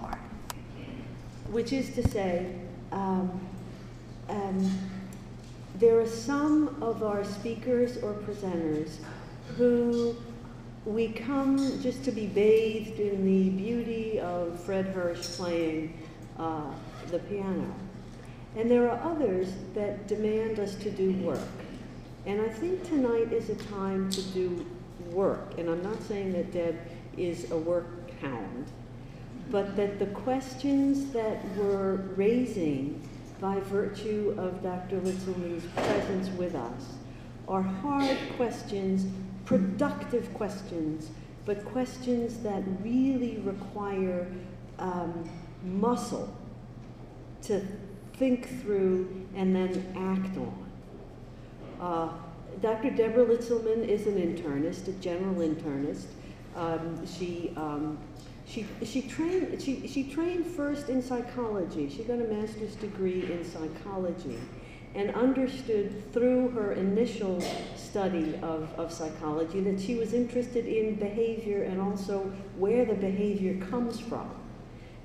more. Which is to say, um, um, there are some of our speakers or presenters who we come just to be bathed in the beauty of Fred Hirsch playing uh, the piano. And there are others that demand us to do work. And I think tonight is a time to do work. And I'm not saying that Deb is a work hound, but that the questions that we're raising by virtue of Dr. Litzelman's presence with us are hard questions, productive questions, but questions that really require um, muscle to think through and then act on. Uh, Dr. Deborah Litzelman is an internist, a general internist. Um, she, um, she, she, trained, she, she trained first in psychology. She got a master's degree in psychology and understood through her initial study of, of psychology that she was interested in behavior and also where the behavior comes from.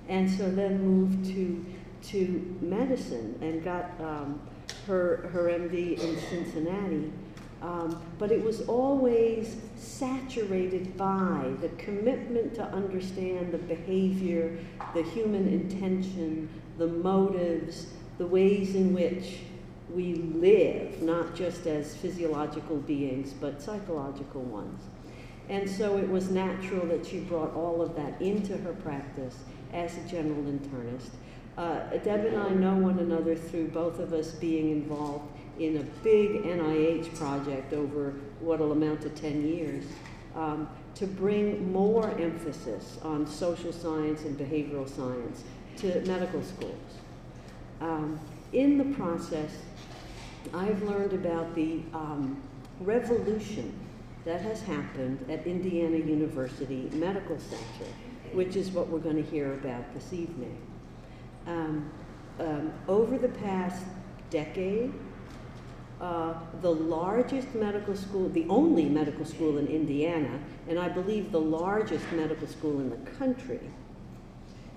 And so then moved to, to medicine and got um, her, her MD in Cincinnati. Um, but it was always saturated by the commitment to understand the behavior, the human intention, the motives, the ways in which we live, not just as physiological beings, but psychological ones. And so it was natural that she brought all of that into her practice as a general internist. Uh, Deb and I know one another through both of us being involved in a big NIH project over what will amount to 10 years um, to bring more emphasis on social science and behavioral science to medical schools. Um, in the process, I've learned about the um, revolution that has happened at Indiana University Medical Center, which is what we're going to hear about this evening. Um, um, over the past decade, uh, the largest medical school, the only medical school in Indiana, and I believe the largest medical school in the country,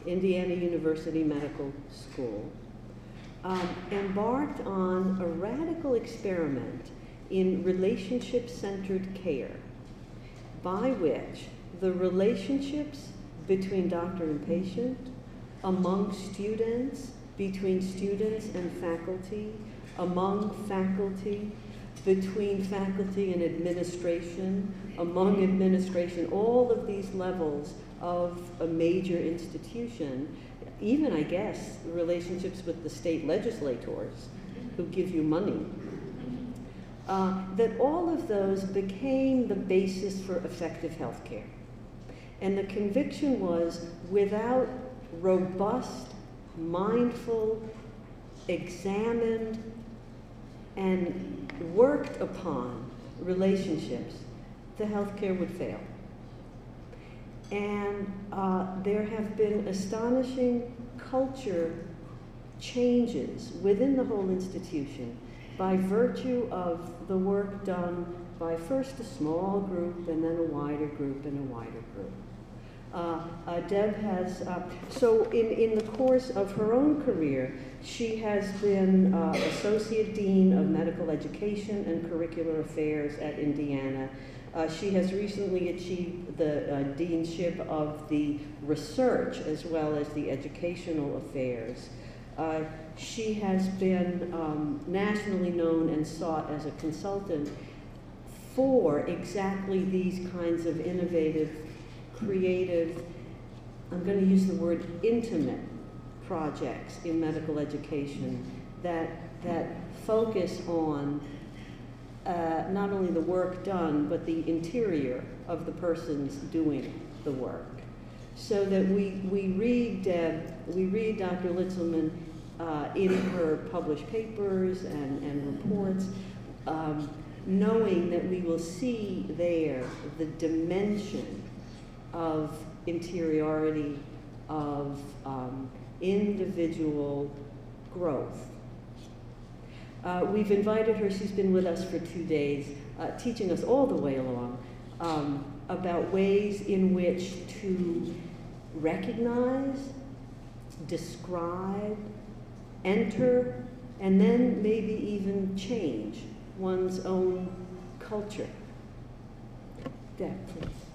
Indiana University Medical School, um, embarked on a radical experiment in relationship centered care by which the relationships between doctor and patient, among students, between students and faculty, among faculty, between faculty and administration, among administration, all of these levels of a major institution, even, I guess, relationships with the state legislators who give you money, uh, that all of those became the basis for effective health care. And the conviction was without robust, mindful, examined, and worked upon relationships, the healthcare would fail. And uh, there have been astonishing culture changes within the whole institution by virtue of the work done by first a small group and then a wider group and a wider group. Uh, uh, Deb has, uh, so in, in the course of her own career, she has been uh, Associate Dean of Medical Education and Curricular Affairs at Indiana. Uh, she has recently achieved the uh, deanship of the research as well as the educational affairs. she has been um, nationally known and sought as a consultant for exactly these kinds of innovative creative, I'm going to use the word intimate projects in medical education that, that focus on uh, not only the work done, but the interior of the persons doing the work. So that we, we read Deb, we read Dr. Litzelman uh, in her published papers and, and reports, um, knowing that we will see there the dimension of interiority, of um, individual growth. Uh, we've invited her, she's been with us for two days, uh, teaching us all the way along um, about ways in which to recognize describe, enter, and then maybe even change one's own culture. Deb, please.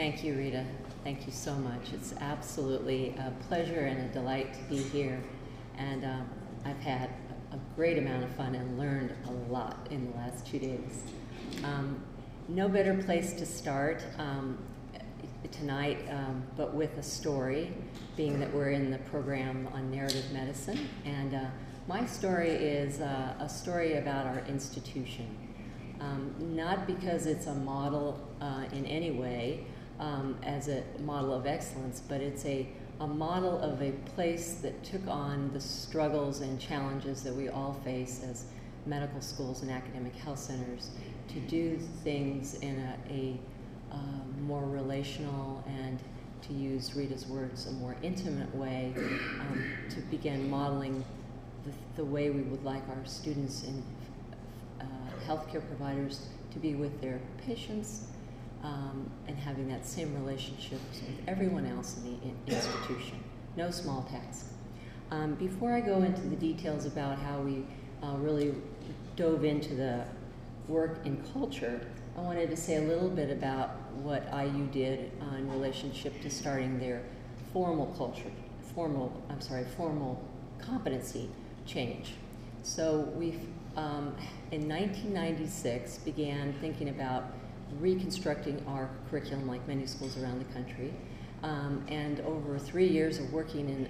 Thank you, Rita. Thank you so much. It's absolutely a pleasure and a delight to be here. And um, I've had a great amount of fun and learned a lot in the last two days. Um, no better place to start um, tonight, um, but with a story, being that we're in the program on narrative medicine. And uh, my story is uh, a story about our institution. Um, not because it's a model uh, in any way um, as a model of excellence, but it's a, a model of a place that took on the struggles and challenges that we all face as medical schools and academic health centers to do things in a, a uh, more relational and to use Rita's words, a more intimate way um, to begin modeling the, the, way we would like our students and uh, healthcare providers to be with their patients um, and having that same relationship with everyone else in the in institution. No small task. Um, before I go into the details about how we uh, really dove into the work in culture, I wanted to say a little bit about what IU did uh, in relationship to starting their formal culture, formal, I'm sorry, formal competency change. So we, um, in 1996, began thinking about reconstructing our curriculum like many schools around the country. Um, and over three years of working in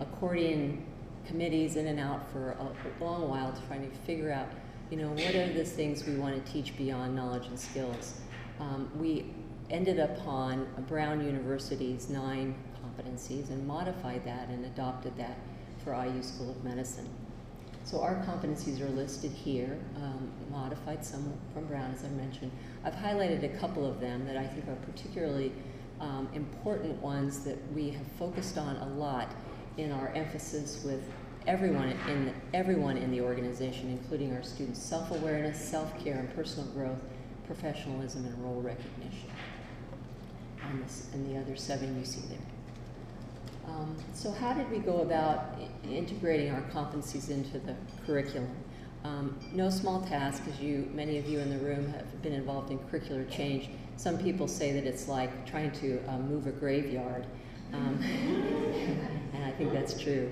accordion committees in and out for a long while to try to figure out, you know, what are the things we want to teach beyond knowledge and skills. Um, we ended upon Brown University's nine competencies and modified that and adopted that for IU School of Medicine. So our competencies are listed here, um, modified some from Brown, as I mentioned. I've highlighted a couple of them that I think are particularly um, important ones that we have focused on a lot in our emphasis with everyone in the, everyone in the organization, including our students: self-awareness, self-care, and personal growth, professionalism, and role recognition. And, this, and the other seven you see there. Um, so how did we go about integrating our competencies into the curriculum? Um, no small task, as you, many of you in the room have been involved in curricular change. Some people say that it's like trying to uh, move a graveyard, um, and I think that's true.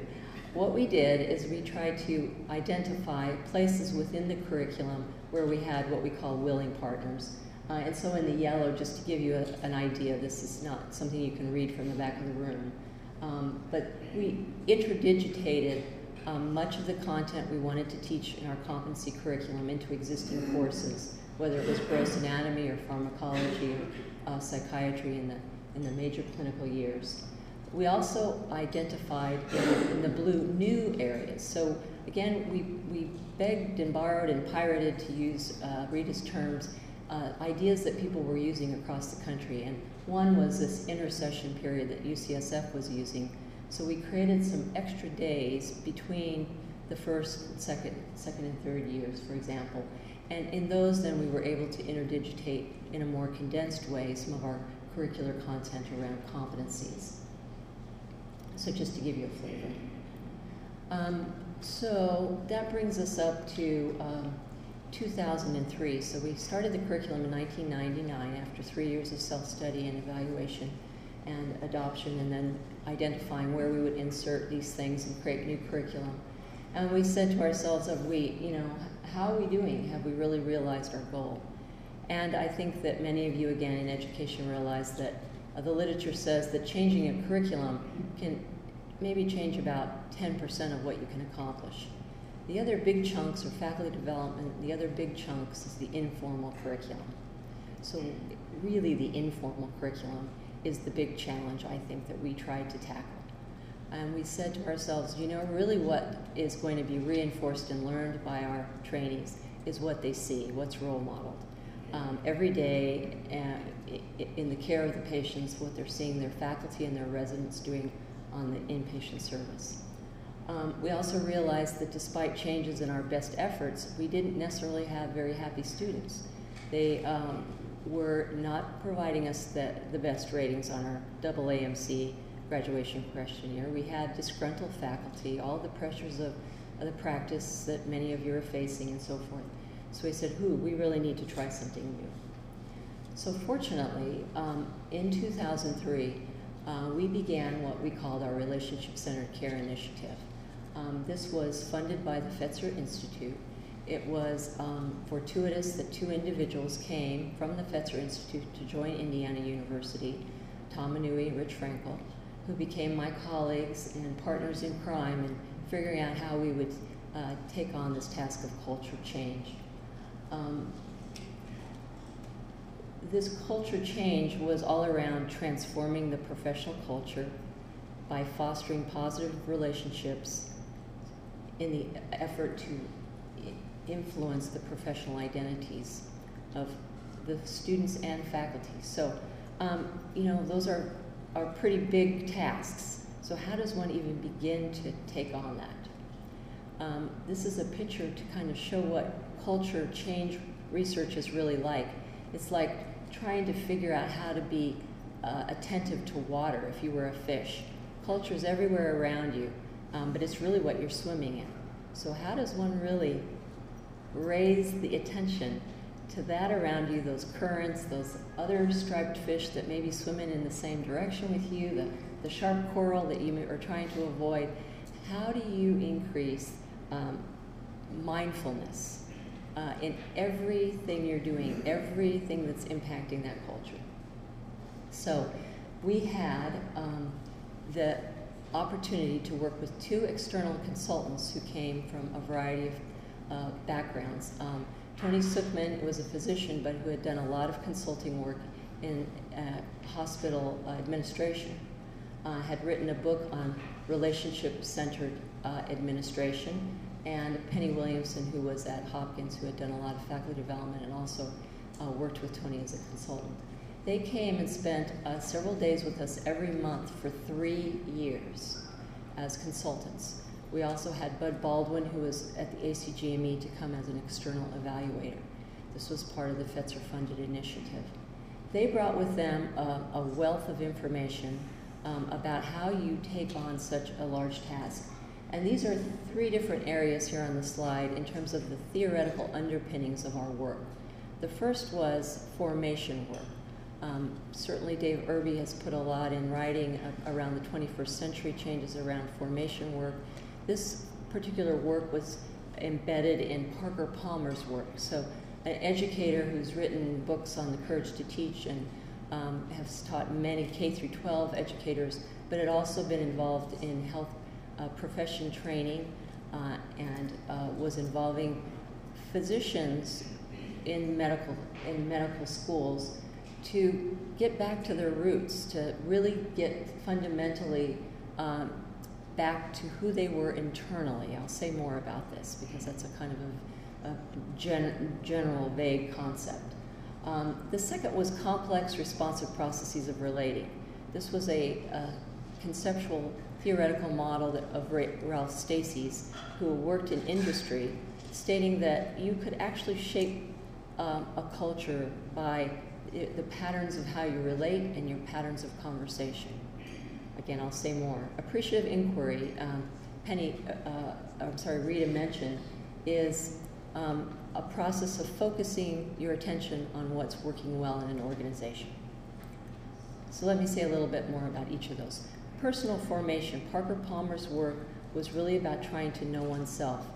What we did is we tried to identify places within the curriculum where we had what we call willing partners. Uh, and so in the yellow, just to give you a, an idea, this is not something you can read from the back of the room. Um, but we interdigitated um, much of the content we wanted to teach in our competency curriculum into existing courses, whether it was gross anatomy or pharmacology or uh, psychiatry in the, in the major clinical years. We also identified in, in, the blue new areas. So again, we, we begged and borrowed and pirated, to use uh, Rita's terms, uh, ideas that people were using across the country. And one was this intercession period that UCSF was using. So we created some extra days between the first, second, second and third years, for example. And in those, then we were able to interdigitate in a more condensed way some of our curricular content around competencies. So just to give you a flavor. Um, so that brings us up to um, 2003. So we started the curriculum in 1999 after three years of self-study and evaluation and adoption and then identifying where we would insert these things and create new curriculum. And we said to ourselves, have we, you know, how are we doing? Have we really realized our goal? And I think that many of you, again, in education realize that uh, the literature says that changing a curriculum can maybe change about 10% of what you can accomplish. The other big chunks are faculty development. The other big chunks is the informal curriculum. So really the informal curriculum is the big challenge I think that we tried to tackle. And we said to ourselves, you know, really what is going to be reinforced and learned by our trainees is what they see, what's role modeled. Um, every day uh, in the care of the patients, what they're seeing their faculty and their residents doing on the inpatient service. Um, we also realized that despite changes in our best efforts, we didn't necessarily have very happy students. They um, were not providing us the, the best ratings on our double AMC graduation questionnaire. We had disgruntled faculty, all the pressures of, of the practice that many of you are facing and so forth. So we said, who, we really need to try something new. So fortunately, um, in 2003, uh, we began what we called our Relationship-Centered Care Initiative. Um, this was funded by the Fetzer Institute. It was um, fortuitous that two individuals came from the Fetzer Institute to join Indiana University, Tom Inui and Rich Frankel, who became my colleagues and partners in crime in figuring out how we would uh, take on this task of culture change. Um, this culture change was all around transforming the professional culture by fostering positive relationships in the effort to influence the professional identities of the students and faculty. So, um, you know, those are, are pretty big tasks. So how does one even begin to take on that? Um, this is a picture to kind of show what culture change research is really like. It's like trying to figure out how to be uh, attentive to water if you were a fish. Culture is everywhere around you, um, but it's really what you're swimming in. So how does one really raise the attention to that around you, those currents, those other striped fish that may be swimming in the same direction with you, the, the sharp coral that you are trying to avoid. How do you increase um, mindfulness uh, in everything you're doing, everything that's impacting that culture? So we had um, the opportunity to work with two external consultants who came from a variety of uh, backgrounds. Um, Tony Suchman was a physician, but who had done a lot of consulting work in uh, hospital uh, administration, uh, had written a book on relationship-centered uh, administration, and Penny Williamson, who was at Hopkins, who had done a lot of faculty development and also worked with Tony as a consultant. They came and spent uh, several days with us every month for three years as consultants. We also had Bud Baldwin, who was at the ACGME, to come as an external evaluator. This was part of the Fetzer funded initiative. They brought with them a, a wealth of information um, about how you take on such a large task. And these are three different areas here on the slide in terms of the theoretical underpinnings of our work. The first was formation work. Um, certainly Dave Irby has put a lot in writing around the 21st century changes around formation work this particular work was embedded in Parker Palmer's work. So, an educator who's written books on the courage to teach and um, has taught many K through 12 educators, but had also been involved in health uh, profession training uh, and uh, was involving physicians in medical in medical schools to get back to their roots, to really get fundamentally um, back to who they were internally. I'll say more about this because that's a kind of a, a gen, general, vague concept. Um, the second was complex responsive processes of relating. This was a, a conceptual theoretical model that, of Ralph Stacey's, who worked in industry, stating that you could actually shape um, a culture by the patterns of how you relate and your patterns of conversation again, I'll say more. Appreciative inquiry, um, Penny, uh, uh, I'm sorry, Rita mentioned, is um, a process of focusing your attention on what's working well in an organization. So let me say a little bit more about each of those. Personal formation, Parker Palmer's work was really about trying to know oneself,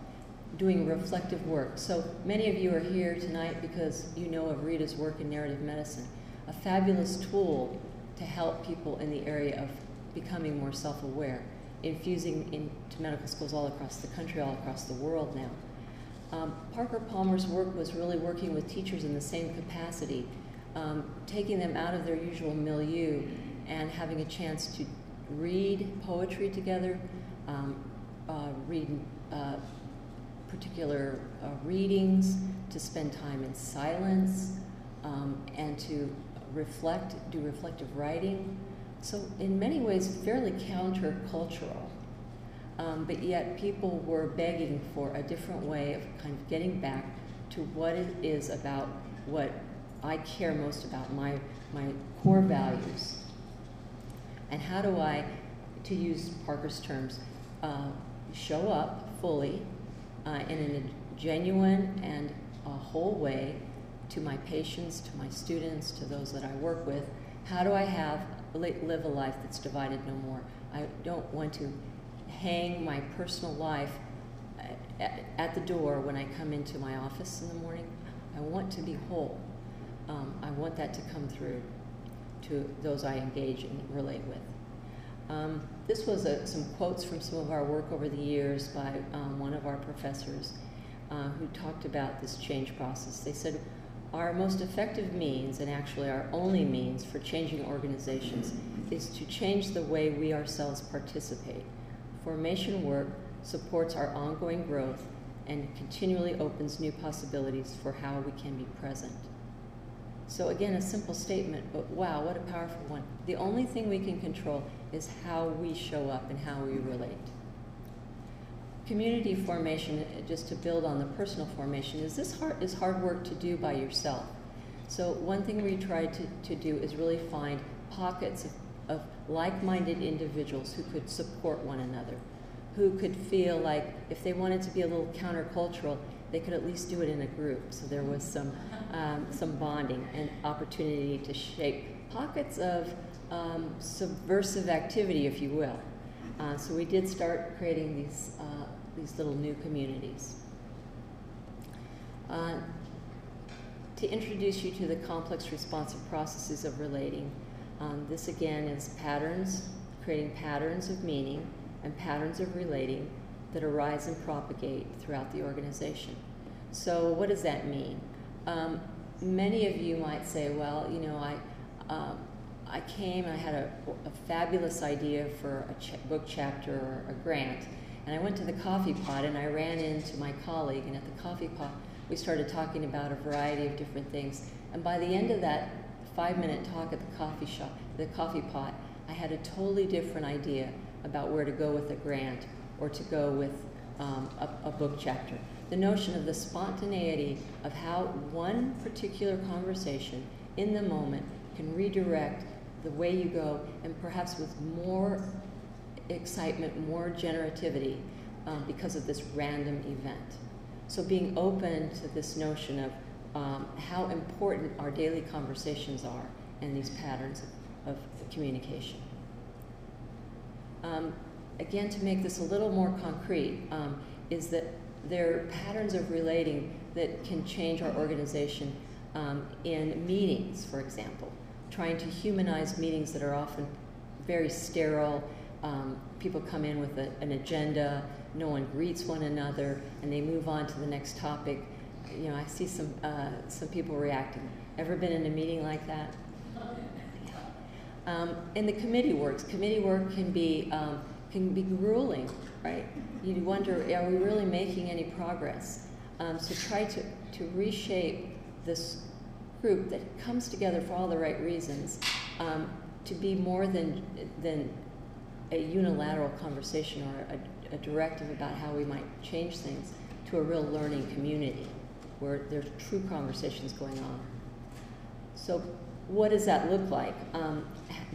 doing reflective work. So many of you are here tonight because you know of Rita's work in narrative medicine, a fabulous tool to help people in the area of becoming more self-aware, infusing into medical schools all across the country, all across the world now. Um, Parker Palmer's work was really working with teachers in the same capacity, um, taking them out of their usual milieu and having a chance to read poetry together, um, uh, read uh, particular uh, readings, to spend time in silence, um, and to reflect, do reflective writing, so in many ways fairly countercultural. Um, but yet people were begging for a different way of kind of getting back to what it is about what I care most about, my, my core values. And how do I, to use Parker's terms, uh, show up fully uh, in a genuine and a whole way to my patients, to my students, to those that I work with. How do I have live a life that's divided no more? I don't want to hang my personal life at, at the door when I come into my office in the morning. I want to be whole. Um, I want that to come through to those I engage and relate with. Um, this was a, some quotes from some of our work over the years by um, one of our professors uh, who talked about this change process. They said, our most effective means, and actually our only means for changing organizations, is to change the way we ourselves participate. Formation work supports our ongoing growth and continually opens new possibilities for how we can be present. So again, a simple statement, but wow, what a powerful one. The only thing we can control is how we show up and how we relate. Community formation, just to build on the personal formation, is this hard, is hard work to do by yourself. So one thing we try to, to do is really find pockets of, of like-minded individuals who could support one another, who could feel like if they wanted to be a little countercultural, they could at least do it in a group. So there was some, um, some bonding and opportunity to shape pockets of um, subversive activity, if you will. Uh, so we did start creating these uh, these little new communities. Uh, to introduce you to the complex responsive processes of relating, um, this again is patterns, creating patterns of meaning and patterns of relating that arise and propagate throughout the organization. So what does that mean? Um, many of you might say, well, you know, I, um, I came, I had a, a fabulous idea for a ch book chapter or a grant, and I went to the coffee pot and I ran into my colleague, and at the coffee pot, we started talking about a variety of different things. And by the end of that five minute talk at the coffee shop, the coffee pot, I had a totally different idea about where to go with a grant or to go with um, a, a book chapter. The notion of the spontaneity of how one particular conversation in the moment can redirect the way you go and perhaps with more excitement, more generativity um, because of this random event. So being open to this notion of um, how important our daily conversations are and these patterns of, of communication. Um, again, to make this a little more concrete, um, is that there are patterns of relating that can change our organization um, in meetings, for example, trying to humanize meetings that are often very sterile um, people come in with a, an agenda, no one greets one another, and they move on to the next topic. You know, I see some, uh, some people reacting. Ever been in a meeting like that? Um, and the committee works. Committee work can be, um, can be grueling, right? You wonder, are we really making any progress? Um, so try to, to reshape this group that comes together for all the right reasons um, to be more than, than a unilateral conversation or a, a, directive about how we might change things to a real learning community where there's true conversations going on. So what does that look like, um,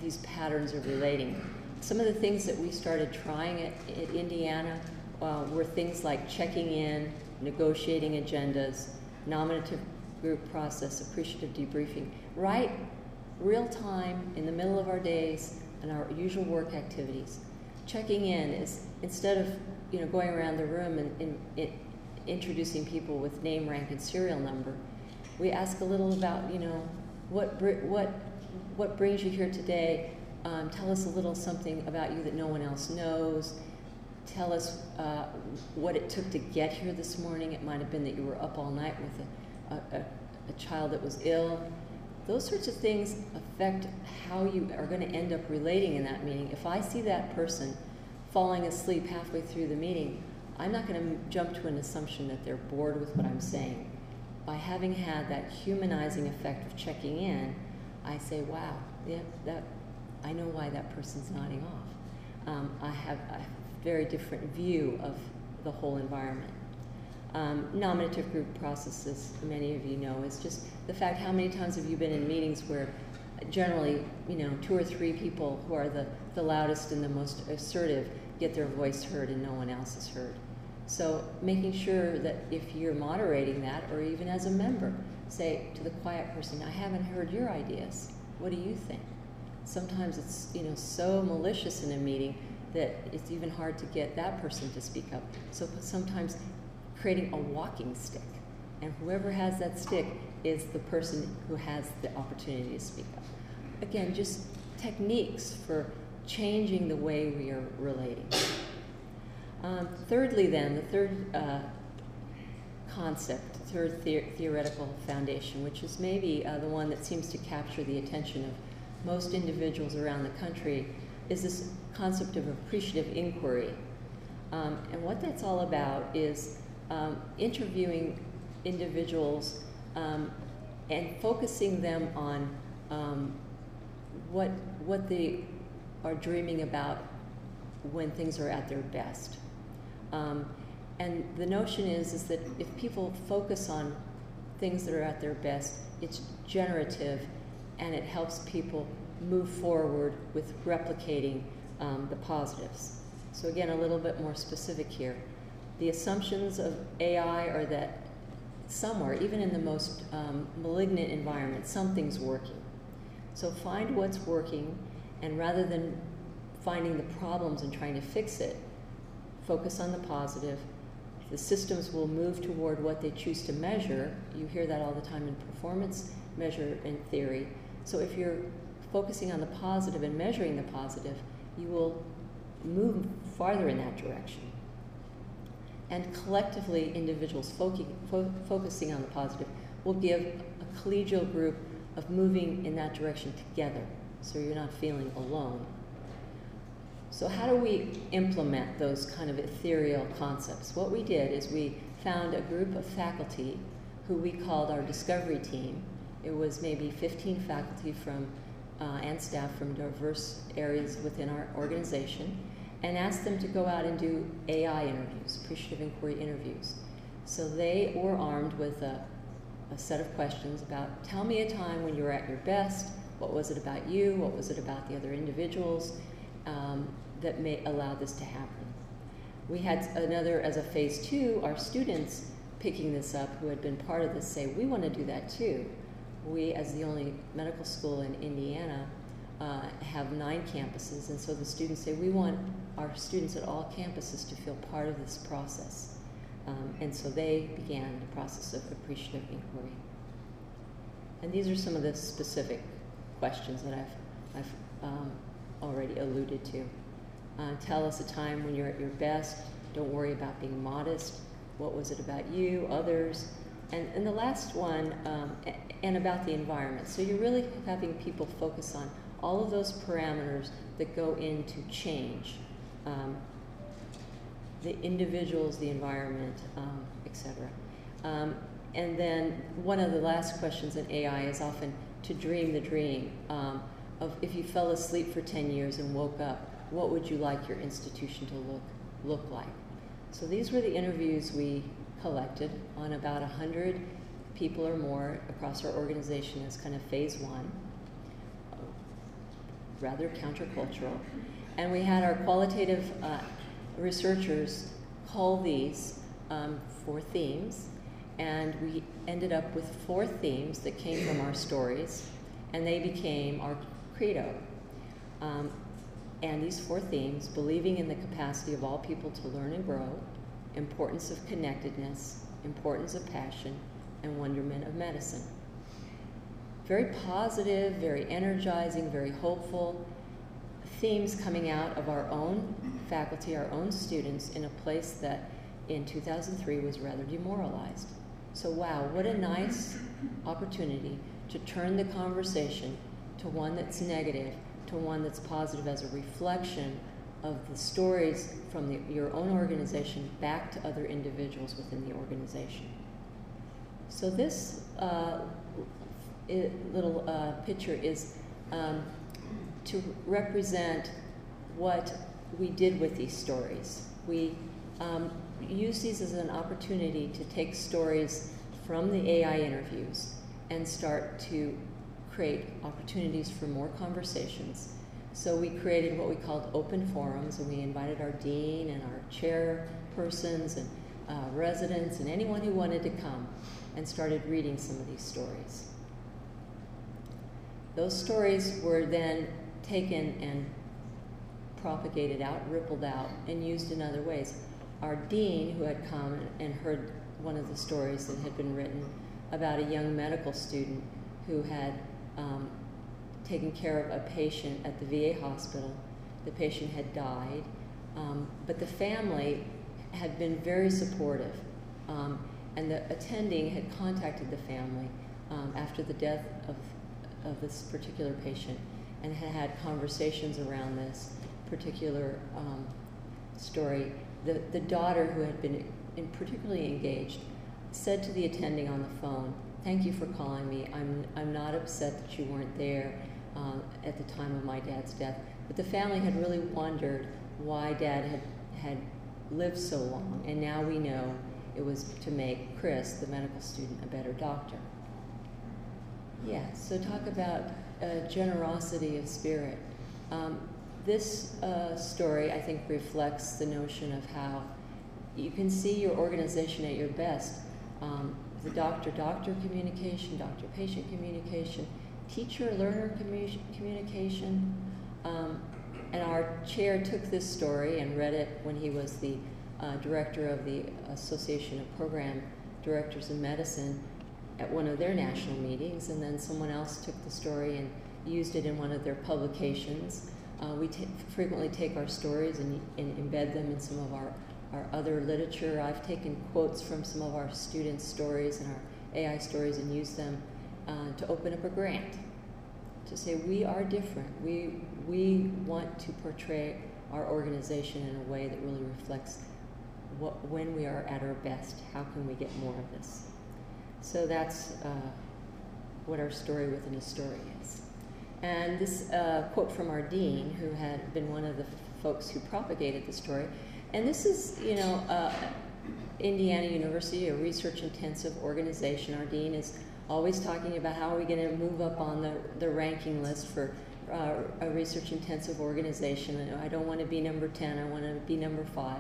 these patterns of relating? Some of the things that we started trying at, at Indiana uh, were things like checking in, negotiating agendas, nominative group process, appreciative debriefing, right real time in the middle of our days and our usual work activities. Checking in is instead of you know going around the room and, and, and introducing people with name, rank, and serial number, we ask a little about you know what what what brings you here today. Um, tell us a little something about you that no one else knows. Tell us uh, what it took to get here this morning. It might have been that you were up all night with a, a, a child that was ill. Those sorts of things affect how you are going to end up relating in that meeting. If I see that person falling asleep halfway through the meeting, I'm not going to jump to an assumption that they're bored with what I'm saying. By having had that humanizing effect of checking in, I say, wow, yeah, that, I know why that person's nodding off. Um, I have a very different view of the whole environment. Um, nominative group processes, many of you know, is just the fact how many times have you been in meetings where generally, you know, two or three people who are the, the loudest and the most assertive get their voice heard and no one else is heard. So making sure that if you're moderating that, or even as a member, say to the quiet person, I haven't heard your ideas. What do you think? Sometimes it's you know so malicious in a meeting that it's even hard to get that person to speak up. So sometimes creating a walking stick, and whoever has that stick is the person who has the opportunity to speak up. Again, just techniques for changing the way we are relating. Um, thirdly, then, the third uh, concept, the third the theoretical foundation, which is maybe uh, the one that seems to capture the attention of most individuals around the country, is this concept of appreciative inquiry. Um, and what that's all about is um, interviewing individuals um, and focusing them on um, what, what they are dreaming about when things are at their best. Um, and the notion is, is that if people focus on things that are at their best, it's generative and it helps people move forward with replicating um, the positives. So again, a little bit more specific here. The assumptions of AI are that somewhere, even in the most um, malignant environment, something's working. So find what's working, and rather than finding the problems and trying to fix it, focus on the positive. The systems will move toward what they choose to measure. You hear that all the time in performance measure theory. So if you're focusing on the positive and measuring the positive, you will move farther in that direction. And collectively, individuals fo focusing on the positive will give a collegial group of moving in that direction together, so you're not feeling alone. So how do we implement those kind of ethereal concepts? What we did is we found a group of faculty who we called our discovery team. It was maybe 15 faculty from uh, and staff from diverse areas within our organization and asked them to go out and do AI interviews, appreciative inquiry interviews. So they were armed with a, a set of questions about tell me a time when you were at your best, what was it about you, what was it about the other individuals, um, that may allow this to happen. We had another, as a phase two, our students picking this up who had been part of this say, we want to do that too. We, as the only medical school in Indiana, uh, have nine campuses, and so the students say, we want our students at all campuses to feel part of this process. Um, and so they began the process of appreciative inquiry. And these are some of the specific questions that I've, I've um, already alluded to. Uh, tell us a time when you're at your best. Don't worry about being modest. What was it about you, others? And, and the last one, um, and about the environment. So you're really having people focus on all of those parameters that go into change. Um, the individuals, the environment, um, etc. Um, and then one of the last questions in AI is often to dream the dream um, of if you fell asleep for 10 years and woke up, what would you like your institution to look, look like? So these were the interviews we collected on about 100 people or more across our organization as kind of phase one, rather countercultural. And we had our qualitative uh, researchers call these um, for themes, and we ended up with four themes that came from our stories, and they became our credo. Um, and these four themes believing in the capacity of all people to learn and grow, importance of connectedness, importance of passion, and wonderment of medicine. Very positive, very energizing, very hopeful themes coming out of our own faculty, our own students, in a place that in 2003 was rather demoralized. So, wow, what a nice opportunity to turn the conversation to one that's negative to one that's positive as a reflection of the stories from the, your own organization back to other individuals within the organization. So this uh, little uh, picture is um, to represent what we did with these stories. We um, use these as an opportunity to take stories from the AI interviews and start to create opportunities for more conversations. So we created what we called open forums, and we invited our dean and our chairpersons and uh, residents and anyone who wanted to come and started reading some of these stories. Those stories were then taken and propagated out, rippled out, and used in other ways. Our dean, who had come and heard one of the stories that had been written about a young medical student who had um, taken care of a patient at the VA hospital. The patient had died, um, but the family had been very supportive. Um, and the attending had contacted the family um, after the death of, of this particular patient and had had conversations around this particular um, story. The, the daughter, who had been in particularly engaged, said to the attending on the phone, Thank you for calling me. I'm, I'm not upset that you weren't there uh, at the time of my dad's death. But the family had really wondered why dad had, had lived so long, and now we know it was to make Chris, the medical student, a better doctor. Yeah, so talk about uh, generosity of spirit. Um, this uh, story, I think, reflects the notion of how you can see your organization at your best. Um, the doctor-doctor communication, doctor-patient communication, teacher-learner commu- communication. Um, and our chair took this story and read it when he was the uh, director of the Association of Program Directors in Medicine at one of their national meetings, and then someone else took the story and used it in one of their publications. Uh, we frequently take our stories and, and, embed them in some of our, our other literature. I've taken quotes from some of our students' stories and our AI stories and used them uh, to open up a grant to say we are different. We, we want to portray our organization in a way that really reflects what, when we are at our best, how can we get more of this? So that's uh, what our story within a story is. And this uh, quote from our dean, who had been one of the folks who propagated the story, and this is, you know, uh, Indiana University, a research intensive organization. Our dean is always talking about how are we going to move up on the, the ranking list for uh, a research intensive organization. I don't want to be number 10, I want to be number 5.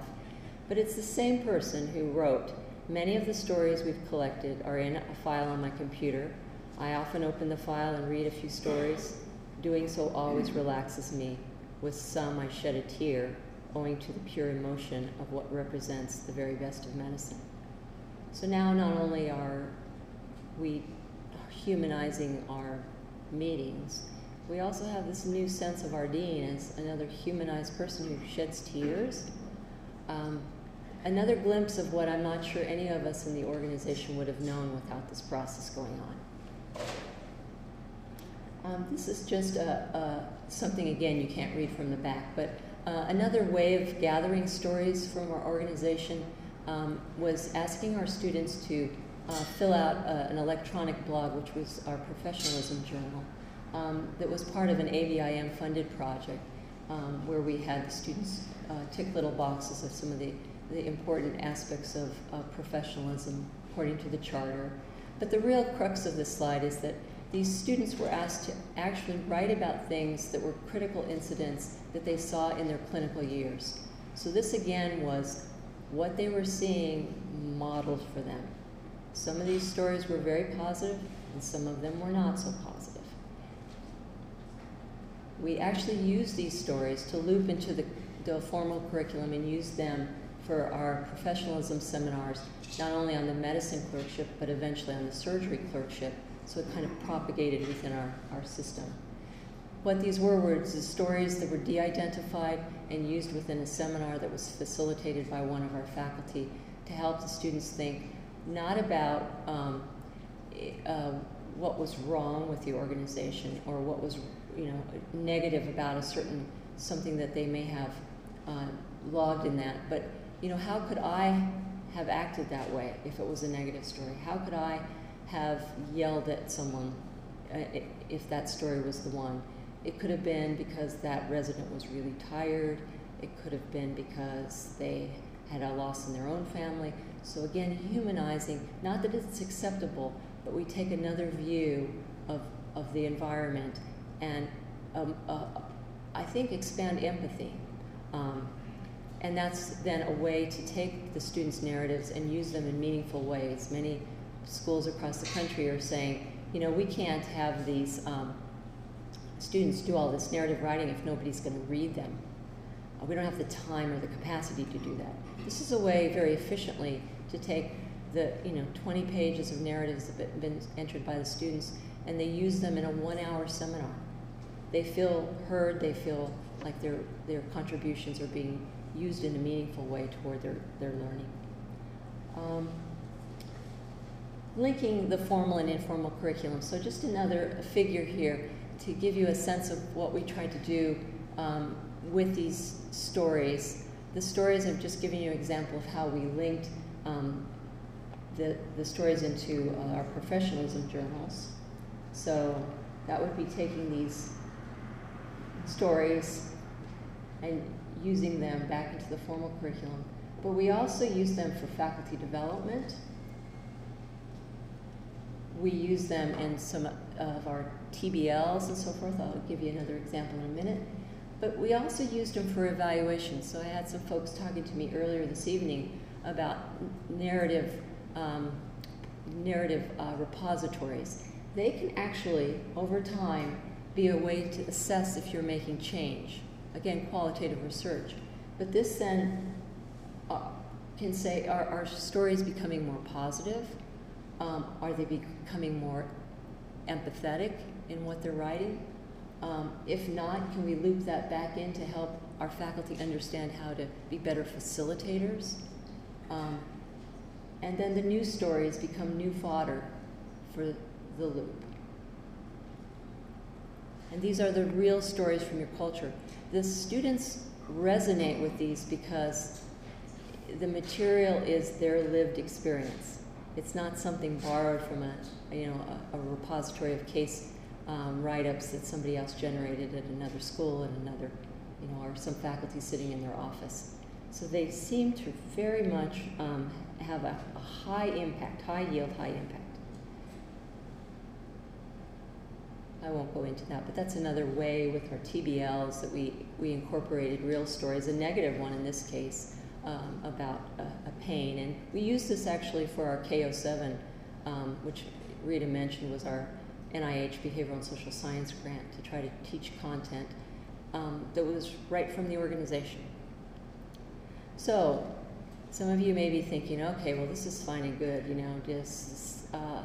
But it's the same person who wrote many of the stories we've collected are in a file on my computer. I often open the file and read a few stories. Doing so always relaxes me. With some, I shed a tear, owing to the pure emotion of what represents the very best of medicine. So now, not only are we humanizing our meetings, we also have this new sense of our dean as another humanized person who sheds tears. Um, another glimpse of what I'm not sure any of us in the organization would have known without this process going on. Um, this is just a, a, something, again, you can't read from the back, but uh, another way of gathering stories from our organization um, was asking our students to uh, fill out uh, an electronic blog, which was our professionalism journal, um, that was part of an ABIM funded project um, where we had the students uh, tick little boxes of some of the, the important aspects of professionalism according to the charter. But the real crux of this slide is that these students were asked to actually write about things that were critical incidents that they saw in their clinical years. So this again was what they were seeing modeled for them. Some of these stories were very positive, and some of them were not so positive. We actually use these stories to loop into the, the formal curriculum and use them for our professionalism seminars, not only on the medicine clerkship, but eventually on the surgery clerkship. So it kind of propagated within our, our system. What these were were the stories that were de identified and used within a seminar that was facilitated by one of our faculty to help the students think not about um, uh, what was wrong with the organization or what was you know negative about a certain something that they may have uh, logged in that, but you know how could I have acted that way if it was a negative story? How could I have yelled at someone uh, if that story was the one? It could have been because that resident was really tired. It could have been because they had a loss in their own family. So again, humanizing, not that it's acceptable, but we take another view of, of the environment and um, uh, I think expand empathy. Um, and that's then a way to take the students' narratives and use them in meaningful ways. Many schools across the country are saying, you know, we can't have these um, students do all this narrative writing if nobody's going to read them. Uh, we don't have the time or the capacity to do that. This is a way very efficiently to take the, you know, 20 pages of narratives that have been entered by the students and they use them in a one hour seminar. They feel heard, they feel like their, their contributions are being used in a meaningful way toward their, their learning. Um, linking the formal and informal curriculum. So just another figure here to give you a sense of what we tried to do um, with these stories. The stories, I've just given you an example of how we linked um, the, the stories into uh, our professionalism journals. So that would be taking these stories and using them back into the formal curriculum. But we also use them for faculty development. We use them in some of our TBLs and so forth. I'll give you another example in a minute. But we also used them for evaluation. So I had some folks talking to me earlier this evening about narrative, um, narrative uh, repositories. They can actually, over time, be a way to assess if you're making change. Again, qualitative research. But this then uh, can say, are our stories becoming more positive? Um, are they becoming more empathetic in what they're writing? Um, if not, can we loop that back in to help our faculty understand how to be better facilitators? Um, and then the new stories become new fodder for the loop. And these are the real stories from your culture. The students resonate with these because the material is their lived experience. It's not something borrowed from a, you know, a, a repository of case um, write-ups that somebody else generated at another school and another, you know, or some faculty sitting in their office. So they seem to very much um, have a, a high impact, high yield, high impact. I won't go into that, but that's another way with our TBLs that we, we incorporated real stories, a negative one in this case, um, about a, a, pain. And we used this actually for our K07, um, which Rita mentioned was our NIH Behavioral and Social Science grant to try to teach content um, that was right from the organization. So, some of you may be thinking, okay, well, this is fine and good, you know, just uh,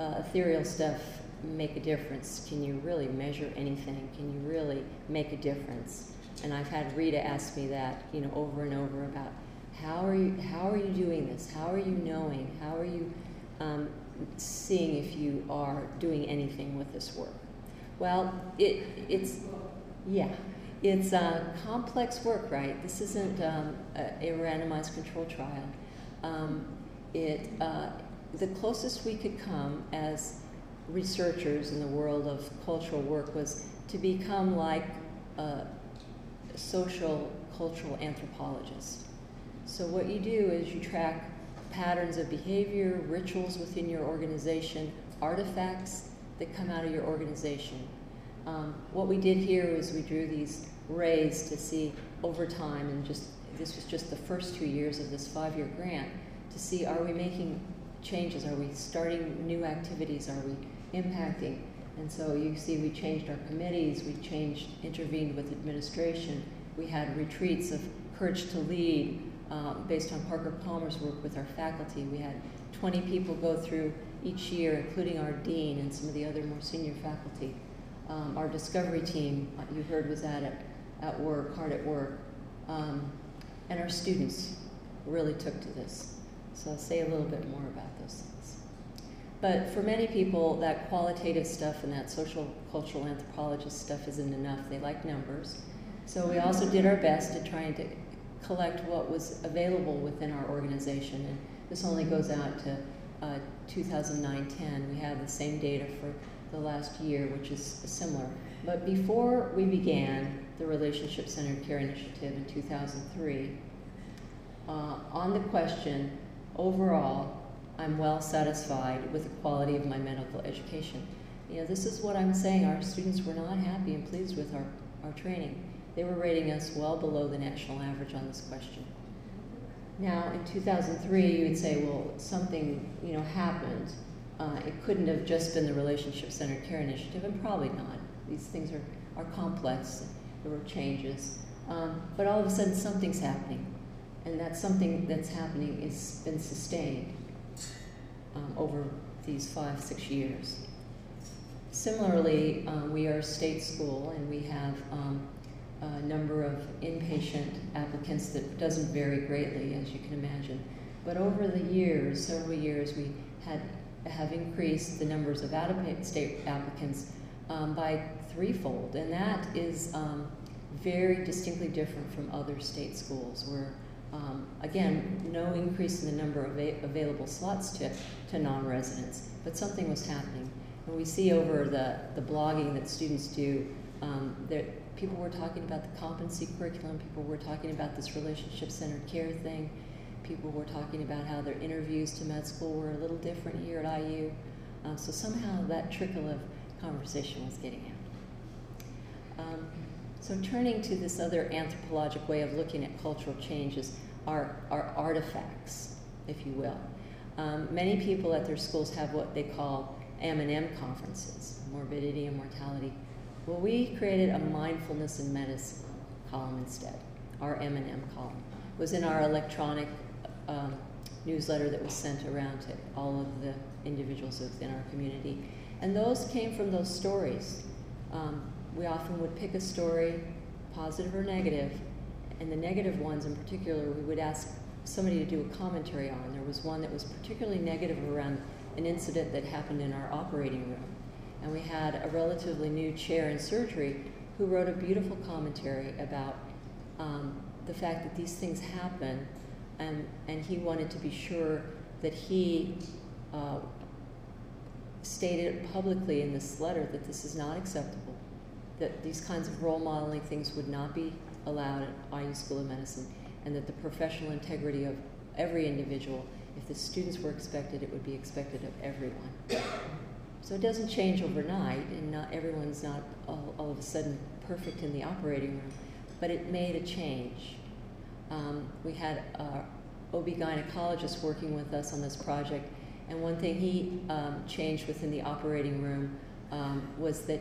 uh, ethereal stuff make a difference? Can you really measure anything? Can you really make a difference? And I've had Rita ask me that, you know, over and over about how are you, how are you doing this? How are you knowing? How are you um, seeing if you are doing anything with this work? Well, it, it's, yeah, it's a complex work, right? This isn't um, a, a, randomized control trial. Um, it, uh, the closest we could come as researchers in the world of cultural work was to become like a social cultural anthropologist. So what you do is you track patterns of behavior, rituals within your organization, artifacts that come out of your organization. Um, what we did here is we drew these rays to see over time, and just this was just the first two years of this five-year grant, to see are we making changes, are we starting new activities, are we impacting. And so you see we changed our committees, we changed, intervened with administration. We had retreats of courage to lead um, based on Parker Palmer's work with our faculty. We had 20 people go through each year, including our dean and some of the other more senior faculty. Um, our discovery team, uh, you heard, was at it, at work, hard at work. Um, and our students really took to this. So I'll say a little bit more about things. But for many people, that qualitative stuff and that social cultural anthropologist stuff isn't enough. They like numbers. So we also did our best at trying to collect what was available within our organization. And this only goes out to uh, 2009-10. We have the same data for the last year, which is similar. But before we began the Relationship Centered Care Initiative in 2003, uh, on the question, overall, I'm well satisfied with the quality of my medical education. You know, this is what I'm saying. Our students were not happy and pleased with our, our training. They were rating us well below the national average on this question. Now, in 2003, you would say, well, something, you know, happened. Uh, it couldn't have just been the relationship-centered care initiative, and probably not. These things are, are complex. There were changes. Um, but all of a sudden, something's happening. And that something that's happening has been sustained um, over these five, six years. Similarly, um, we are a state school and we have um, a number of inpatient applicants that doesn't vary greatly, as you can imagine. But over the years, several years, we had have increased the numbers of out-of-state applicants um, by threefold, and that is um, very distinctly different from other state schools where um, again, no increase in the number of available slots to, to non-residents, but something was happening. And we see over the, the blogging that students do, um, that people were talking about the competency curriculum, people were talking about this relationship-centered care thing, people were talking about how their interviews to med school were a little different here at IU. Um, so somehow that trickle of conversation was getting out. Um, so turning to this other anthropologic way of looking at cultural changes, are, are artifacts, if you will. Um, many people at their schools have what they call M&M conferences, morbidity and mortality. Well, we created a mindfulness in medicine column instead, our M&M column. It was in our electronic um, newsletter that was sent around to all of the individuals within our community. And those came from those stories. Um, we often would pick a story, positive or negative, and the negative ones in particular, we would ask somebody to do a commentary on. There was one that was particularly negative around an incident that happened in our operating room. And we had a relatively new chair in surgery who wrote a beautiful commentary about um, the fact that these things happen, and, and he wanted to be sure that he uh, stated publicly in this letter that this is not acceptable, that these kinds of role modeling things would not be allowed at IU School of Medicine, and that the professional integrity of every individual, if the students were expected, it would be expected of everyone. So it doesn't change overnight, and not everyone's not all, all of a sudden perfect in the operating room, but it made a change. Um, we had our OB gynecologist working with us on this project, and one thing he um, changed within the operating room um, was that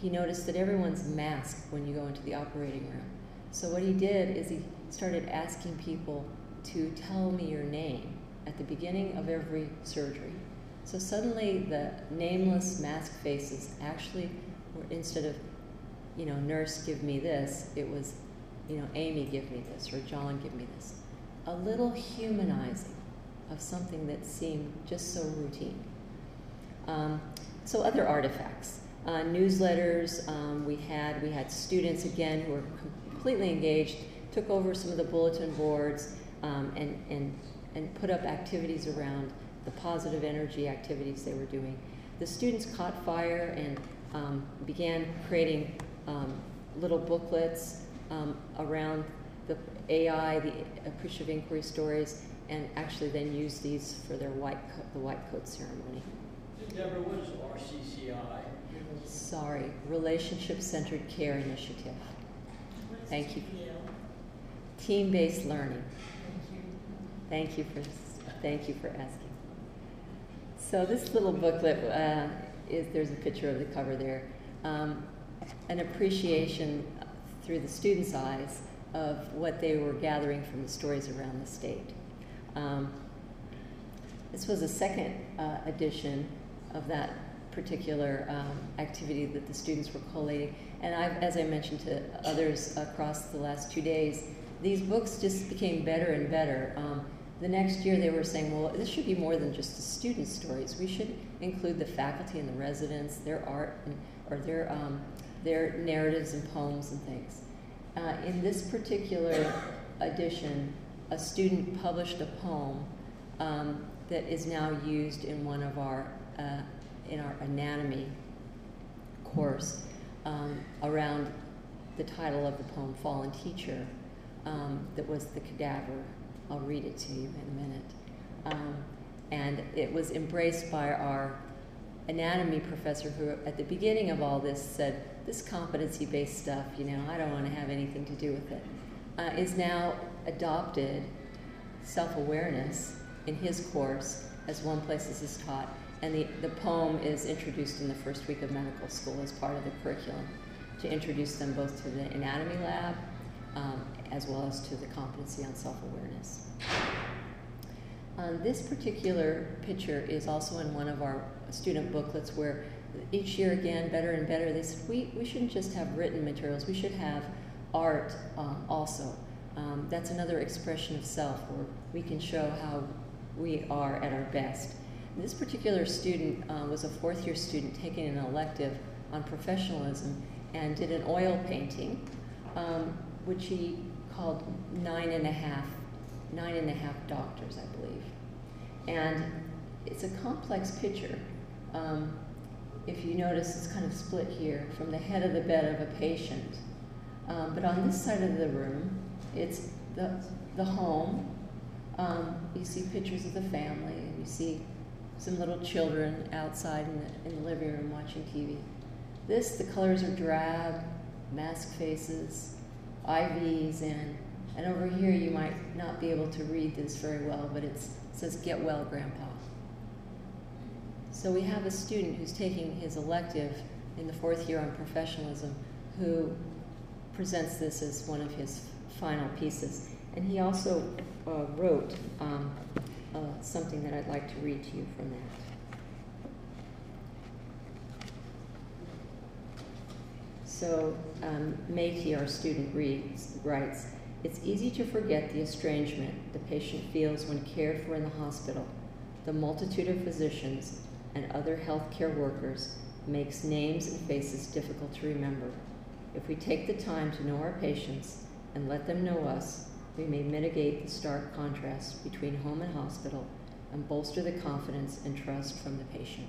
he noticed that everyone's masked when you go into the operating room. So what he did is he started asking people to tell me your name at the beginning of every surgery. So suddenly the nameless mask faces actually were instead of, you know, nurse give me this, it was, you know, Amy give me this or John give me this. A little humanizing of something that seemed just so routine. Um, so other artifacts uh, newsletters. Um, we had we had students again who were completely engaged, took over some of the bulletin boards, um, and and and put up activities around the positive energy activities they were doing. The students caught fire and um, began creating um, little booklets um, around the AI, the appreciative inquiry stories, and actually then used these for their white the white coat ceremony. Deborah, what is RCCI? Sorry, Relationship Centered Care Initiative. Thank you. Team-based learning. Thank you for thank you for asking. So this little booklet uh, is there's a picture of the cover there, um, an appreciation through the students' eyes of what they were gathering from the stories around the state. Um, this was a second uh, edition of that particular um, activity that the students were collating. And I've, as I mentioned to others across the last two days, these books just became better and better. Um, the next year they were saying, well, this should be more than just the student stories. We should include the faculty and the residents, their art, and, or their, um, their narratives and poems and things. Uh, in this particular edition, a student published a poem um, that is now used in one of our uh, in our anatomy course um, around the title of the poem, Fallen Teacher, um, that was the cadaver I'll read it to you in a minute. Um, and it was embraced by our anatomy professor, who at the beginning of all this said, This competency based stuff, you know, I don't want to have anything to do with it, uh, is now adopted self awareness in his course as one place this is taught. And the, the poem is introduced in the first week of medical school as part of the curriculum to introduce them both to the anatomy lab um, as well as to the competency on self awareness. Um, this particular picture is also in one of our student booklets where each year again, better and better, they said we, we shouldn't just have written materials, we should have art um, also. Um, that's another expression of self where we can show how we are at our best. This particular student uh, was a fourth year student taking an elective on professionalism and did an oil painting, um, which he called nine and a half, nine and a half doctors, I believe. And it's a complex picture. Um, if you notice, it's kind of split here from the head of the bed of a patient. Um, but on this side of the room, it's the, the home. Um, you see pictures of the family, and you see some little children outside in the, in the living room watching TV. This, the colors are drab, mask faces, IVs, and, and over here you might not be able to read this very well, but it says, Get well, Grandpa. So we have a student who's taking his elective in the fourth year on professionalism who presents this as one of his final pieces. And he also uh, wrote um, uh, something that I'd like to read to you from that. So um, our student, reads, writes, It's easy to forget the estrangement the patient feels when cared for in the hospital. The multitude of physicians and other healthcare workers makes names and faces difficult to remember. If we take the time to know our patients and let them know us, we may mitigate the stark contrast between home and hospital and bolster the confidence and trust from the patient.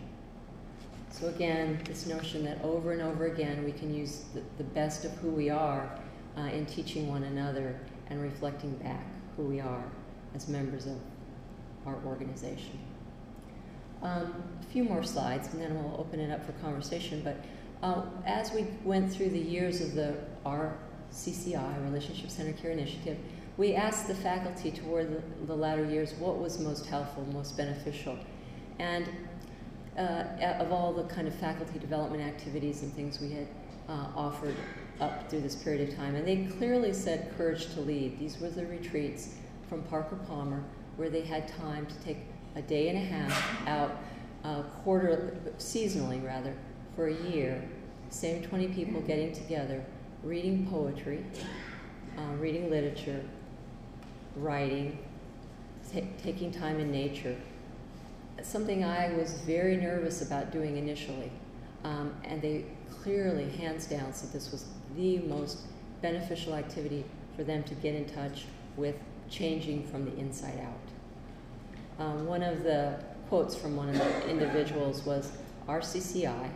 So, again, this notion that over and over again we can use the, the best of who we are uh, in teaching one another and reflecting back who we are as members of our organization. Um, a few more slides and then we'll open it up for conversation. But uh, as we went through the years of the RCCI, Relationship Center Care Initiative, we asked the faculty toward the, the latter years what was most helpful, most beneficial. And uh, of all the kind of faculty development activities and things we had uh, offered up through this period of time. And they clearly said courage to lead. These were the retreats from Parker Palmer where they had time to take a day and a half out uh, quarter seasonally rather for a year same 20 people getting together reading poetry uh, reading literature writing taking time in nature something i was very nervous about doing initially um, and they clearly hands down said this was the most beneficial activity for them to get in touch with changing from the inside out um, one of the quotes from one of the individuals was RCCI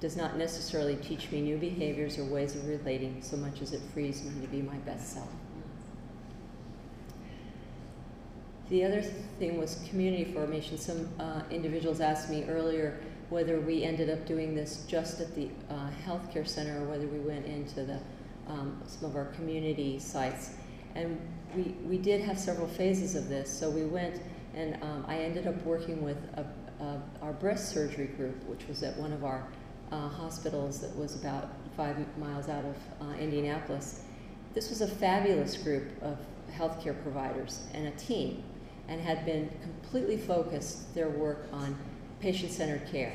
does not necessarily teach me new behaviors or ways of relating so much as it frees me to be my best self. The other thing was community formation. Some uh, individuals asked me earlier whether we ended up doing this just at the uh, healthcare center or whether we went into the, um, some of our community sites. And we, we did have several phases of this. So we went and um, I ended up working with a, a, our breast surgery group, which was at one of our uh, hospitals that was about five miles out of uh, Indianapolis. This was a fabulous group of healthcare providers and a team, and had been completely focused their work on patient centered care.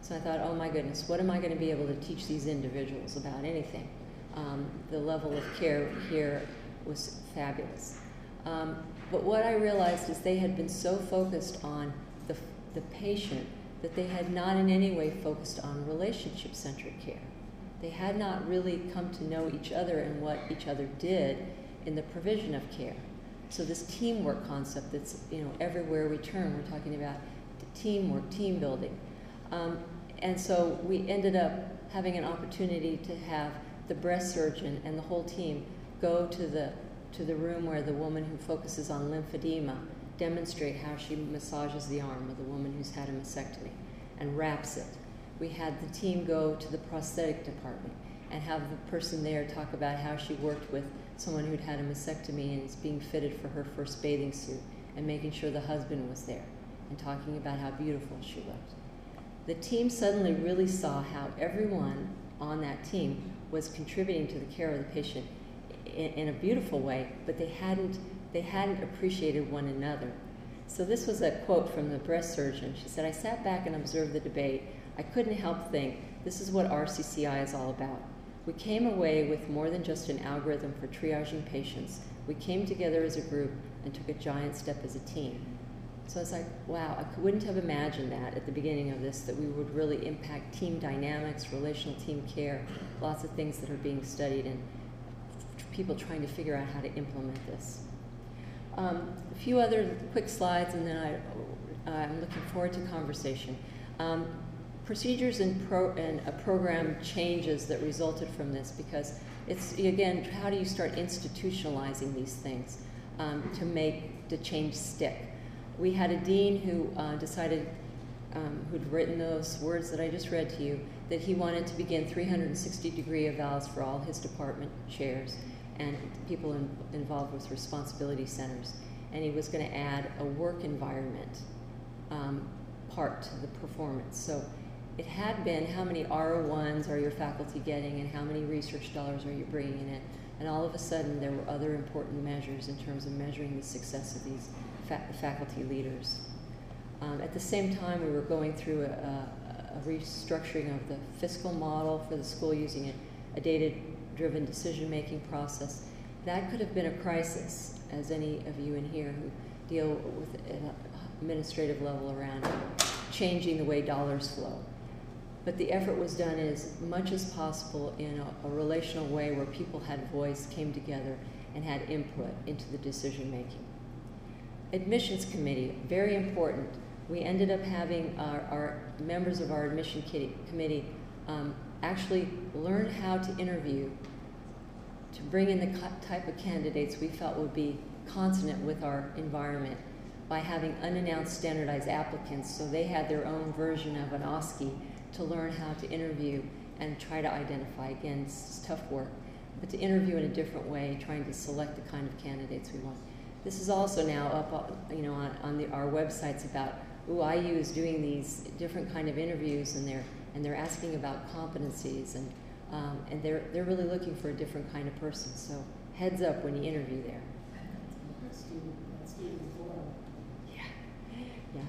So I thought, oh my goodness, what am I going to be able to teach these individuals about anything? Um, the level of care here was fabulous. Um, but what I realized is they had been so focused on the, the patient that they had not in any way focused on relationship centered care. They had not really come to know each other and what each other did in the provision of care. So this teamwork concept that's you know everywhere we turn, we're talking about teamwork, team building. Um, and so we ended up having an opportunity to have the breast surgeon and the whole team go to the to the room where the woman who focuses on lymphedema demonstrate how she massages the arm of the woman who's had a mastectomy and wraps it. We had the team go to the prosthetic department and have the person there talk about how she worked with someone who'd had a mastectomy and is being fitted for her first bathing suit and making sure the husband was there and talking about how beautiful she looked. The team suddenly really saw how everyone on that team was contributing to the care of the patient in, in a beautiful way, but they hadn't, they hadn't appreciated one another. So this was a quote from the breast surgeon. She said, I sat back and observed the debate. I couldn't help think, this is what RCCI is all about. We came away with more than just an algorithm for triaging patients. We came together as a group and took a giant step as a team. So I was like, wow, I wouldn't have imagined that at the beginning of this, that we would really impact team dynamics, relational team care, lots of things that are being studied, and people trying to figure out how to implement this. Um, a few other quick slides, and then I, I'm looking forward to conversation. Um, procedures and, pro, and a program changes that resulted from this because it's, again, how do you start institutionalizing these things um, to make the change stick? we had a dean who uh, decided, um, who'd written those words that I just read to you, that he wanted to begin 360 degree evals for all his department chairs and people in, involved with responsibility centers. And he was going to add a work environment um, part to the performance. So it had been how many R01s are your faculty getting and how many research dollars are you bringing in. And all of a sudden, there were other important measures in terms of measuring the success of these fa faculty leaders. Um, at the same time, we were going through a, a, a, restructuring of the fiscal model for the school using a, a data-driven decision-making process. That could have been a crisis, as any of you in here who deal with an administrative level around changing the way dollars flow. But the effort was done as much as possible in a, a relational way where people had voice, came together, and had input into the decision making admissions committee, very important. We ended up having our, our members of our admission committee um, actually learn how to interview to bring in the type of candidates we felt would be consonant with our environment by having unannounced standardized applicants so they had their own version of an OSCE to learn how to interview and try to identify. Again, it's tough work, but to interview in a different way, trying to select the kind of candidates we want. This is also now up, you know, on, on the, our websites about, ooh, IU is doing these different kind of interviews, and they're and they're asking about competencies, and um, and they're they're really looking for a different kind of person. So heads up when you interview there. Yeah, yeah.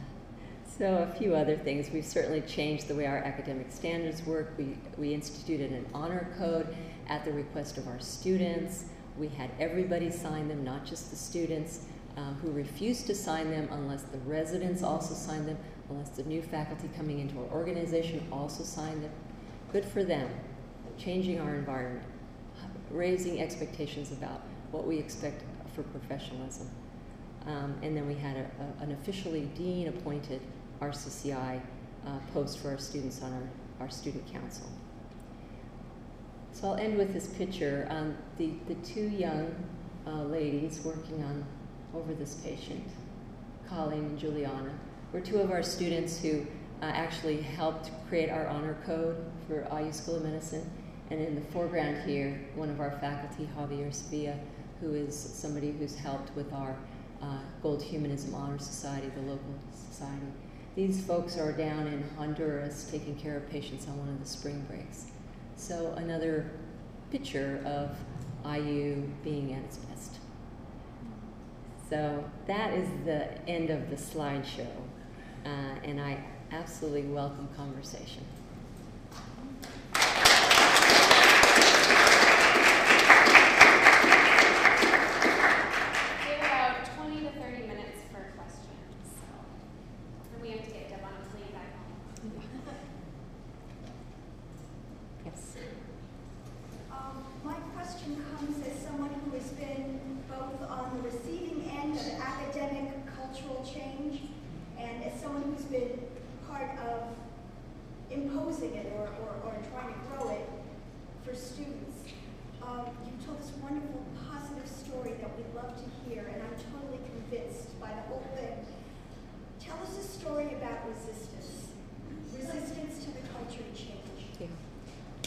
So a few other things. We've certainly changed the way our academic standards work. We we instituted an honor code at the request of our students. We had everybody sign them, not just the students uh, who refused to sign them unless the residents also signed them, unless the new faculty coming into our organization also signed them. Good for them, changing our environment, raising expectations about what we expect for professionalism. Um, and then we had a, a, an officially dean appointed RCCI uh, post for our students on our, our student council. So I'll end with this picture. Um, the, the two young uh, ladies working on over this patient, Colleen and Juliana, were two of our students who uh, actually helped create our honor code for IU School of Medicine. And in the foreground here, one of our faculty, Javier Sevilla, who is somebody who's helped with our uh, Gold Humanism Honor Society, the local society. These folks are down in Honduras taking care of patients on one of the spring breaks. So another picture of IU being at its best. So that is the end of the slideshow, uh, and I absolutely welcome conversation. imposed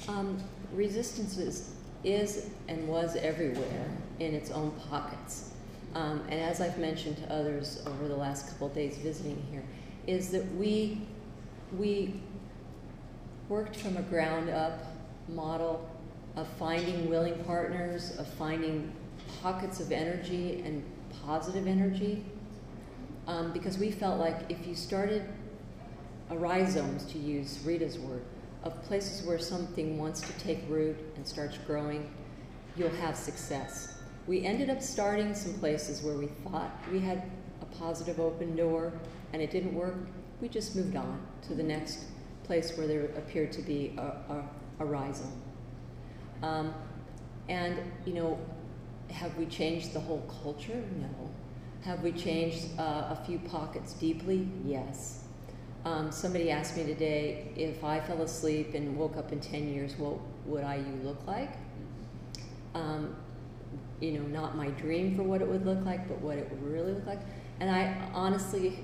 Um, resistance is, is and was everywhere in its own pockets. Um, and as I've mentioned to others over the last couple of days visiting here, is that we, we worked from a ground up model of finding willing partners, of finding pockets of energy and positive energy. Um, because we felt like if you started a rhizomes, to use Rita's word, of places where something wants to take root and starts growing, you'll have success. We ended up starting some places where we thought we had a positive open door and it didn't work. We just moved on to the next place where there appeared to be a, a, a rhizome. Um, and, you know, have we changed the whole culture? No. Have we changed uh, a few pockets deeply? Yes. Um, somebody asked me today if I fell asleep and woke up in 10 years, what would I look like? Um, you know, not my dream for what it would look like, but what it would really look like. And I honestly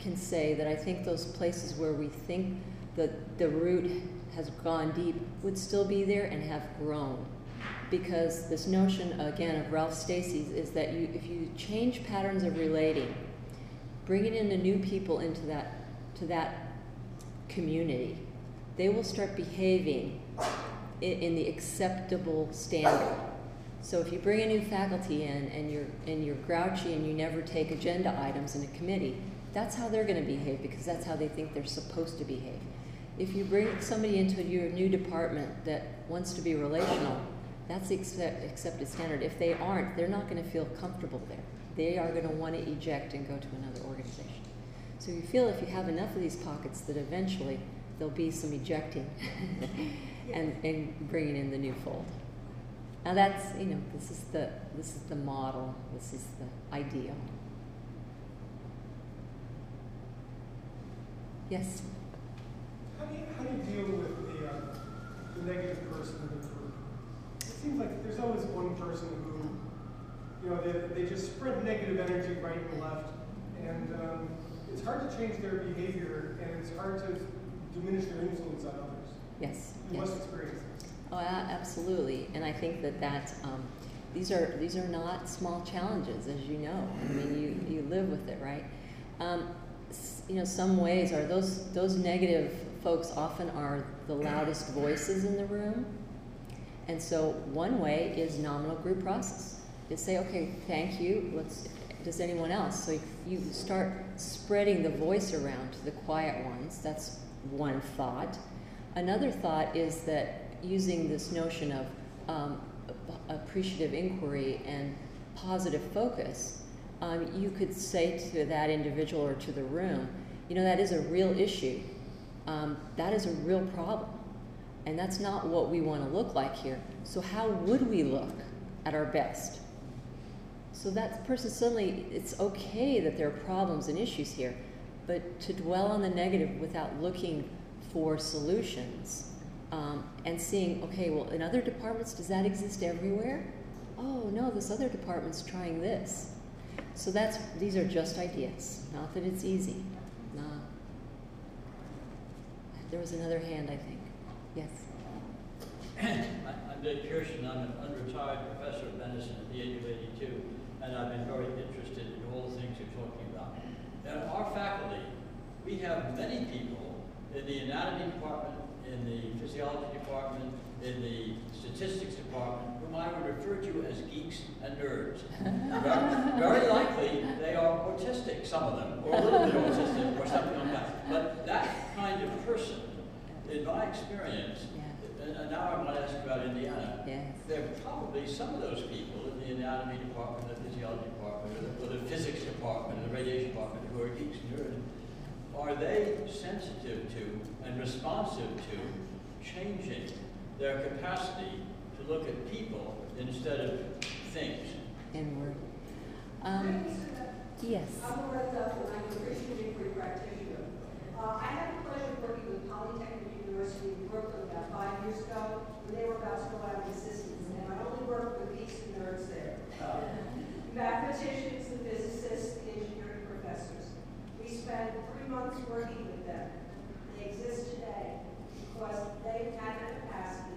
can say that I think those places where we think that the root has gone deep would still be there and have grown. Because this notion, again, of Ralph Stacey's is that you, if you change patterns of relating, bringing in the new people into that, to that community, they will start behaving in, in the acceptable standard. So if you bring a new faculty in and you're, and you're grouchy and you never take agenda items in a committee, that's how they're going to behave because that's how they think they're supposed to behave. If you bring somebody into your new department that wants to be relational, that's the accepted standard. If they aren't, they're not going to feel comfortable there. They are going to want to eject and go to another organization. So you feel if you have enough of these pockets that eventually there'll be some ejecting and, and bringing in the new fold. Now that's, you know, this is the, this is the model, this is the ideal. Yes? How do you, how do you deal with the, uh, the negative person in the group? It seems like there's always one person who, you know, they, they just spread negative energy right and left, and um, it's hard to change their behavior, and it's hard to diminish their influence on others. Yes. You yes. must experience this. Oh, absolutely, and I think that that um, these are these are not small challenges, as you know. I mean, you you live with it, right? Um, you know, some ways are those those negative folks often are the loudest voices in the room, and so one way is nominal group process. Is say, okay, thank you. Let's. Does anyone else? So you start spreading the voice around to the quiet ones. That's one thought. Another thought is that using this notion of um, appreciative inquiry and positive focus, um, you could say to that individual or to the room, you know, that is a real issue. Um, that is a real problem. And that's not what we want to look like here. So, how would we look at our best? So, that person suddenly, it's okay that there are problems and issues here, but to dwell on the negative without looking for solutions um, and seeing, okay, well, in other departments, does that exist everywhere? Oh, no, this other department's trying this. So that's, these are just ideas, not that it's easy. No. There was another hand, I think. Yes. I'm Dick Pearson. I'm an unretired professor of medicine at the age of 82, and I've been very interested in all the things you're talking about. In our faculty, we have many people in the anatomy department, in the physiology department, in the statistics department, whom I would refer to as geeks and nerds. very, very likely they are autistic, some of them, or a little bit autistic, or something like that. But that kind of person, in my experience, yeah. and now I want to ask about Indiana, yes. there are probably some of those people in the anatomy department, the physiology department, or the, or the physics department, or the radiation department, who are geeks and nerds. Are they sensitive to and responsive to changing their capacity to look at people instead of things. Inward. Um, yes. I'm Loretta Duff, and I'm a Christian inquiry practitioner. Uh, I had the pleasure of working with Polytechnic University in Brooklyn about five years ago when they were about to go out of existence, and I only worked with geeks and nerds there. Mathematicians, the physicists, the engineering professors. We spent three months working with them. They exist today because they had the capacity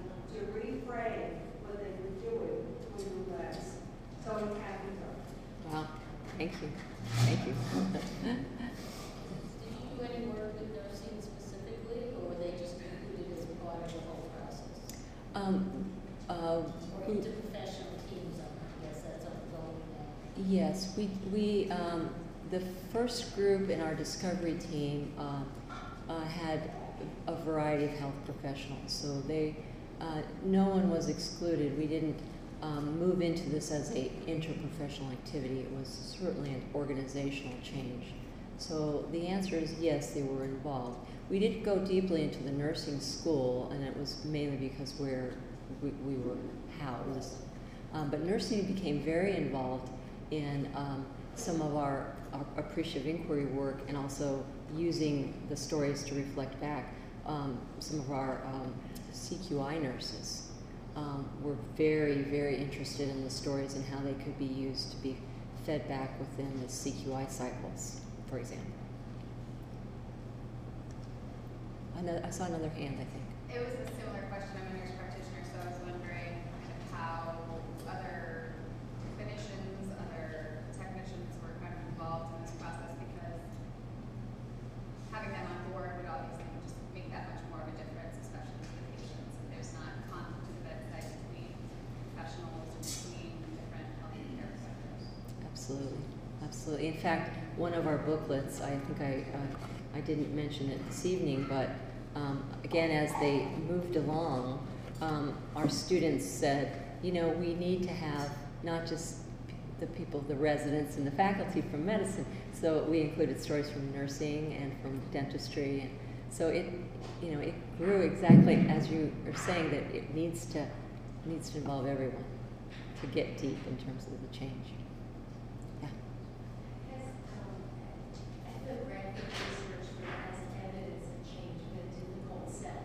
Um, uh, Or we- interprofessional teams, I guess that's ongoing now. Yes, we, we, um, the first group in our discovery team, uh, uh, had a variety of health professionals, so they, uh, no one was excluded. We didn't, um, move into this as a interprofessional activity. It was certainly an organizational change. So the answer is yes, they were involved. We did go deeply into the nursing school, and it was mainly because we're, we, we were housed. Um, but nursing became very involved in um, some of our appreciative inquiry work and also using the stories to reflect back. Um, some of our um, CQI nurses um, were very, very interested in the stories and how they could be used to be fed back within the CQI cycles, for example. Ano- I saw another hand, I think. It was a similar question. I'm a nurse practitioner, so I was wondering kind of how other clinicians, other technicians were kind of involved in this process because having them on board would obviously just make that much more of a difference, especially for the patients. If there's not conflict to the bedside between professionals or between different healthcare sectors. Absolutely, absolutely. In fact, one of our booklets, I think I, uh, I didn't mention it this evening, but um, again, as they moved along, um, our students said, you know, we need to have not just the people, the residents and the faculty from medicine. So we included stories from nursing and from dentistry, and so it, you know, it grew exactly as you are saying that it needs to needs to involve everyone to get deep in terms of the change. Yeah. Has um, ethnographic research that has evidence of change been a difficult sell?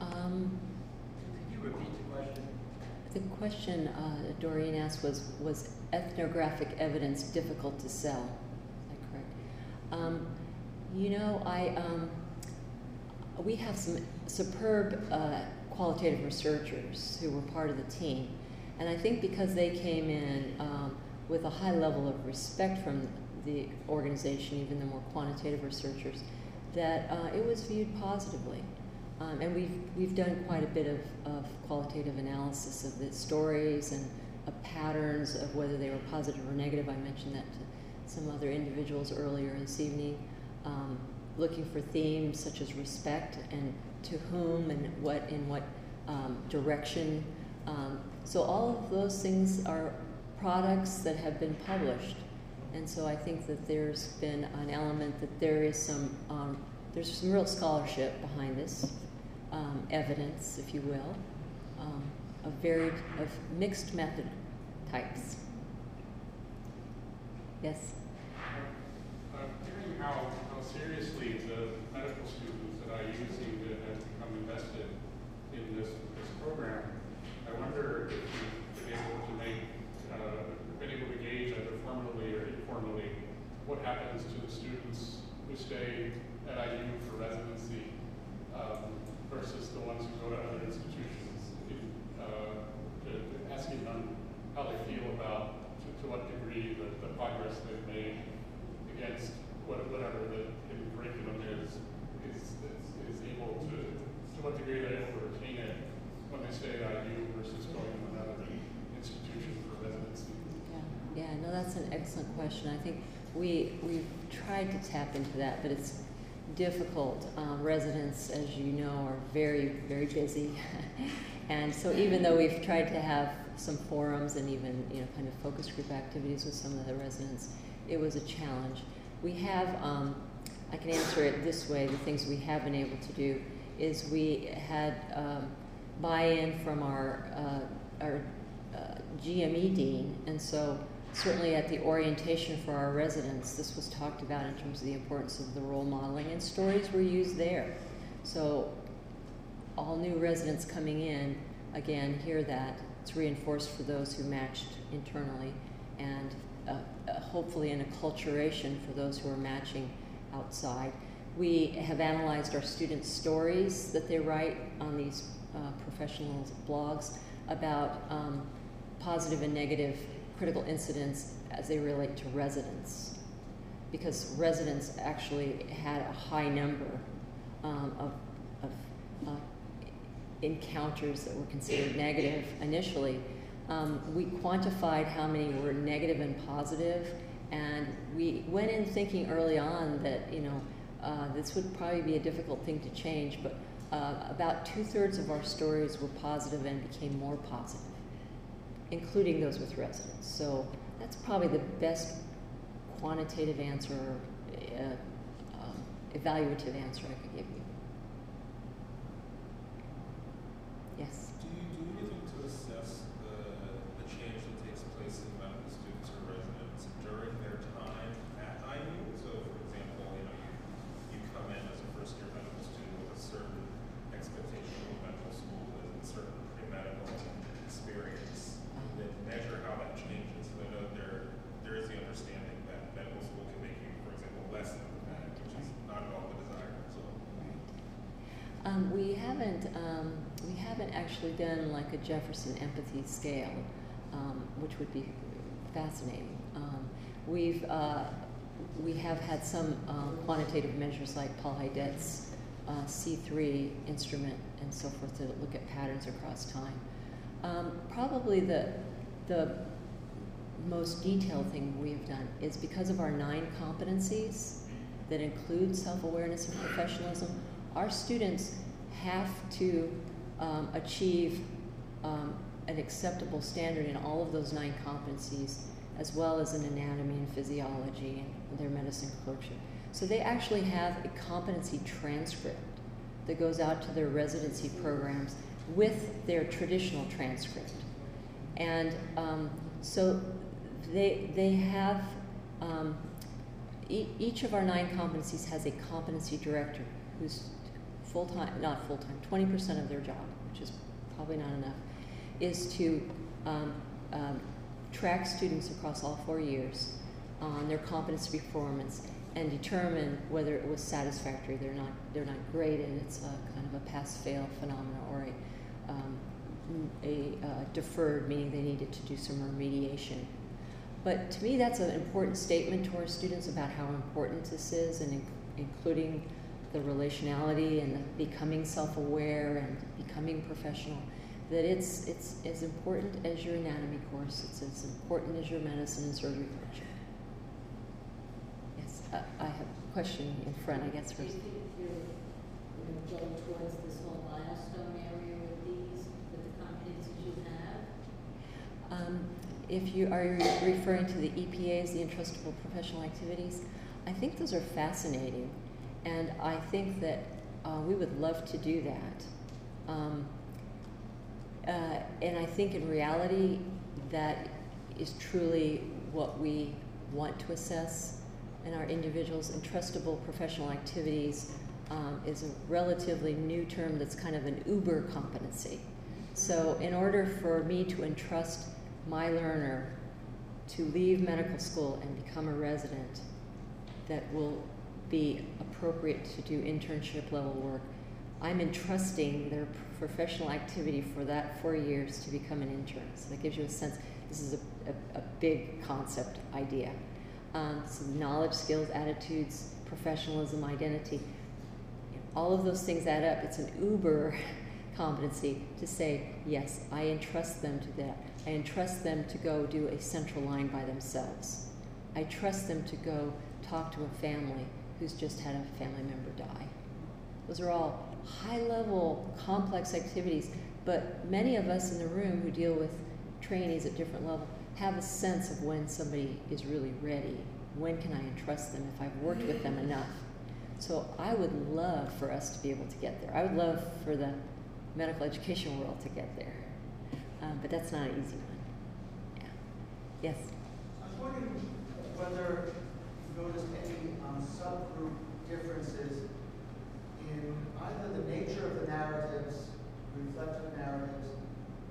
Um, Could you repeat the question? the question uh, Doreen asked was Was ethnographic evidence difficult to sell? Is that correct? Um, you know, I, um, we have some superb uh, qualitative researchers who were part of the team. And I think because they came in um, with a high level of respect from the organization, even the more quantitative researchers, that uh, it was viewed positively. Um, and we've, we've done quite a bit of, of qualitative analysis of the stories and of patterns of whether they were positive or negative. I mentioned that to some other individuals earlier this evening. Um, looking for themes such as respect and to whom and what in what um, direction. Um, so all of those things are products that have been published. And so I think that there's been an element that there is some, um, there's some real scholarship behind this, um, evidence, if you will, um, of varied, of mixed method types. Yes? I'm hearing how, how seriously the medical students at IU seem to have become invested in this, this program. I wonder if you've been able to make, uh, been able to gauge either formally or informally what happens to the students who stay at IU for residency um, versus the ones who go to other institutions. In, uh, to- asking them how they feel about, to, to what degree the, the progress they've made against what- whatever the hidden curriculum is, is, is, is able to, to what degree they're able to retain it when they stay at IU versus going to another institution for residency. Yeah, yeah, no, that's an excellent question. I think we, we've tried to tap into that, but it's difficult. Um, residents, as you know, are very, very busy. and so even though we've tried to have some forums and even, you know, kind of focus group activities with some of the residents, it was a challenge. We have, um, I can answer it this way, the things we have been able to do is we had um, buy-in from our, uh, our uh, GME dean, and so certainly at the orientation for our residents, this was talked about in terms of the importance of the role modeling, and stories were used there. So all new residents coming in, again, hear that. It's reinforced for those who matched internally, and uh, uh, hopefully an acculturation for those who are matching outside. We have analyzed our students' stories that they write on these uh, professional blogs about um, positive and negative critical incidents as they relate to residents. Because residents actually had a high number um, of, of uh, encounters that were considered negative initially, um, we quantified how many were negative and positive, and we went in thinking early on that you know uh, this would probably be a difficult thing to change, but uh, about two thirds of our stories were positive and became more positive, including those with residents. So that's probably the best quantitative answer, uh, um, evaluative answer I could give you. Yes. Do you do anything to assess the, the change that takes place in medical students or residents during their time at IU? So, for example, you know, you, you come in as a first year medical student with a certain expectation of what medical school is and certain pre-medical experience. And then measure how that changes. I know there, there is the understanding that medical school can make you, for example, less empathetic, which is not at all the desire, so. Um, we haven't um, we haven't actually done like a Jefferson empathy scale, um, which would be fascinating. Um, we've uh, we have had some uh, quantitative measures like Paul Haidet's uh, C3 instrument and so forth to look at patterns across time. Um, probably the the most detailed thing we have done is because of our nine competencies that include self-awareness and professionalism our students have to um, achieve um, an acceptable standard in all of those nine competencies, as well as in anatomy and physiology and their medicine clerkship. So they actually have a competency transcript that goes out to their residency programs with their traditional transcript. And um, so they, they have, um, e- each of our nine competencies has a competency director who's full time, not full time, 20% of their job, which is probably not enough, is to um, um, track students across all four years on their competency performance and determine whether it was satisfactory. They're not, they're not graded. It's a kind of a pass-fail phenomena or a, um, a uh, deferred, meaning they needed to do some remediation. But to me, that's an important statement to our students about how important this is, and in, including the relationality and the becoming self-aware and becoming professional that it's it's as important as your anatomy course. It's as important as your medicine and surgery clerkship yes uh, i have a question in front i guess Do you first you know, going towards this whole milestone area with these, with the competencies you have? um, if you are you referring to the epas the entrustable professional activities i think those are fascinating and I think that uh, we would love to do that. Um, uh, and I think in reality, that is truly what we want to assess in our individuals. Entrustable professional activities um, is a relatively new term that's kind of an uber competency. So, in order for me to entrust my learner to leave medical school and become a resident that will be appropriate to do internship level work. I'm entrusting their professional activity for that four years to become an intern. So that gives you a sense. This is a, a, a big concept idea. Um, so knowledge, skills, attitudes, professionalism, identity. All of those things add up. It's an uber competency to say, yes, I entrust them to that. I entrust them to go do a central line by themselves. I trust them to go talk to a family who's just had a family member die. Those are all high level, complex activities, but many of us in the room who deal with trainees at different levels have a sense of when somebody is really ready. When can I entrust them if I've worked with them enough? So I would love for us to be able to get there. I would love for the medical education world to get there. Um, but that's not an easy one. Yeah. Yes? I was wondering whether noticed any um, subgroup differences in either the nature of the narratives, reflective narratives,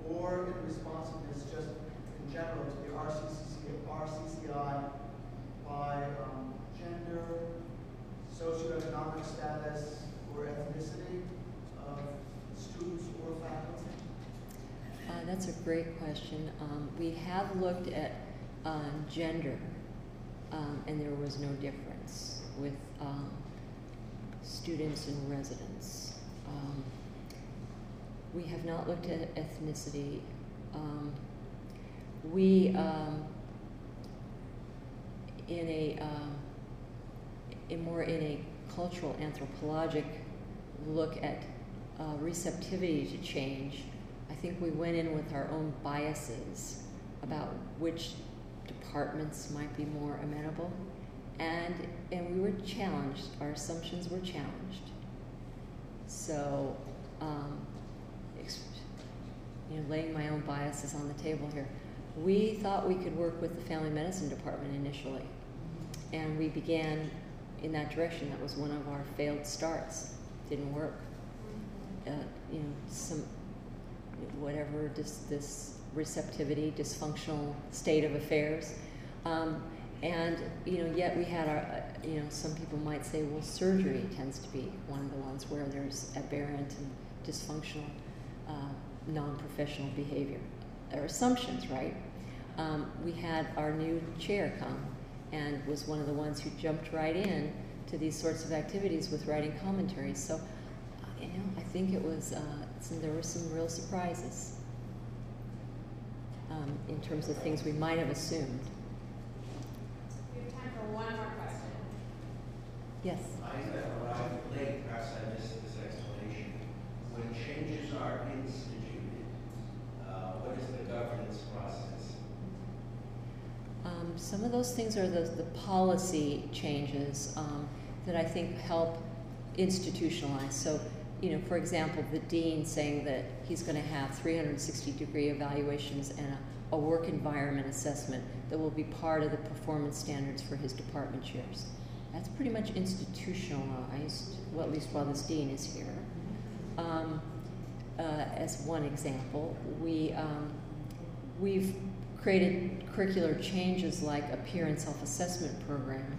or in responsiveness just in general to the RCCI, RCCI by um, gender, socioeconomic status, or ethnicity of students or faculty? Uh, that's a great question. Um, we have looked at uh, gender, um, and there was no difference with um, students and residents. Um, we have not looked at ethnicity. Um, we, um, in a, um, in more in a cultural anthropologic look at uh, receptivity to change, I think we went in with our own biases about which departments might be more amenable, and and we were challenged. Our assumptions were challenged. So, um, you know, laying my own biases on the table here, we thought we could work with the family medicine department initially, and we began in that direction. That was one of our failed starts. Didn't work. Uh, you know, some whatever this, this receptivity, dysfunctional state of affairs. Um, and you know, yet we had our, uh, you know, some people might say, well, surgery tends to be one of the ones where there's aberrant and dysfunctional, uh, non-professional behavior. Or assumptions, right? Um, we had our new chair come and was one of the ones who jumped right in to these sorts of activities with writing commentaries. So, you know, I think it was, uh, some, there were some real surprises um, in terms of things we might have assumed. We have time for one more question. Yes. I arrived late, perhaps I missed this explanation. When changes are instituted, uh, what is the governance process? Um, some of those things are the, the policy changes um, that I think help institutionalize. So, you know, for example, the dean saying that he's going to have 360 degree evaluations and a, a work environment assessment that will be part of the performance standards for his department chairs. That's pretty much institutionalized, well, at least while this dean is here. Um, uh, as one example, we, um, we've created curricular changes like a peer and self-assessment program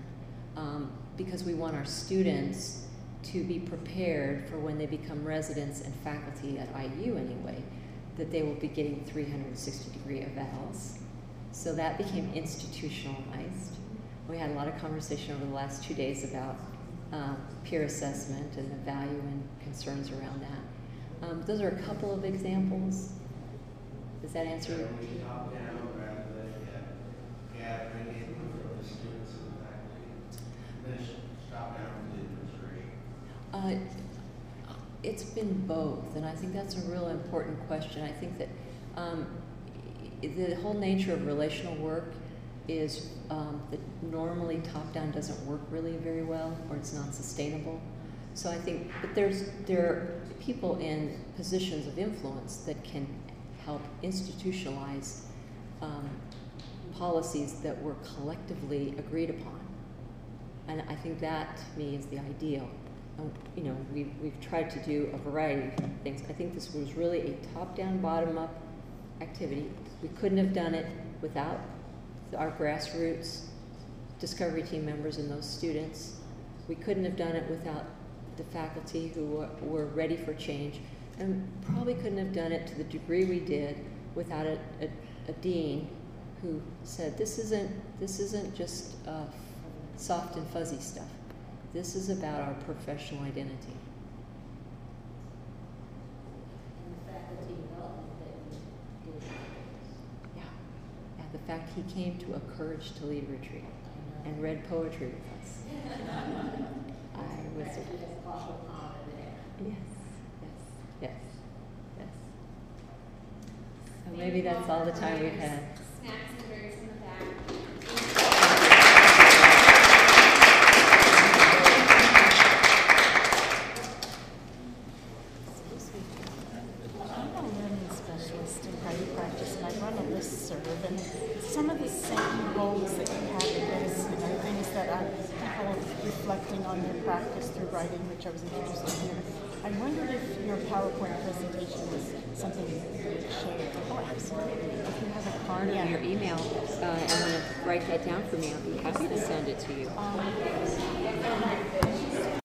um, because we want our students to be prepared for when they become residents and faculty at IU anyway, that they will be getting 360 degree evals. So that became institutionalized. We had a lot of conversation over the last two days about um, peer assessment and the value and concerns around that. Um, those are a couple of examples. Does that answer your Generally top down rather than uh, gathering input from the students and the faculty? This top down from the administration? Uh, it's been both, and I think that's a real important question. I think that um, the whole nature of relational work is um, that normally top down doesn't work really very well, or it's not sustainable. So I think, but there's there are people in positions of influence that can help institutionalize um, policies that were collectively agreed upon. And I think that to me is the ideal. You know, we've, we've tried to do a variety of things. I think this was really a top-down, bottom-up activity. We couldn't have done it without our grassroots discovery team members and those students. We couldn't have done it without the faculty who were, were ready for change, and probably couldn't have done it to the degree we did without a, a, a dean who said, "This isn't this isn't just uh, soft and fuzzy stuff. This is about our professional identity." And the faculty development that you did. Yeah, yeah. The fact he came to a Courage to Lead retreat and read poetry with us. I was. Actually, that's partial honor there. Yes, yes, yes, yes. So maybe that's all the time we've had. Snacks and berries in the back. I'm a learning specialist in private practice and I run a listserv and some of the same goals that you have in this, you know, things that I'm kind of reflecting on your practice through writing, which I was introduced to here. I wondered if your PowerPoint presentation was something you share. Oh, absolutely. If you have a card Yeah. or your email uh, and want to write that down for me, I'll be happy to send it to you. Um,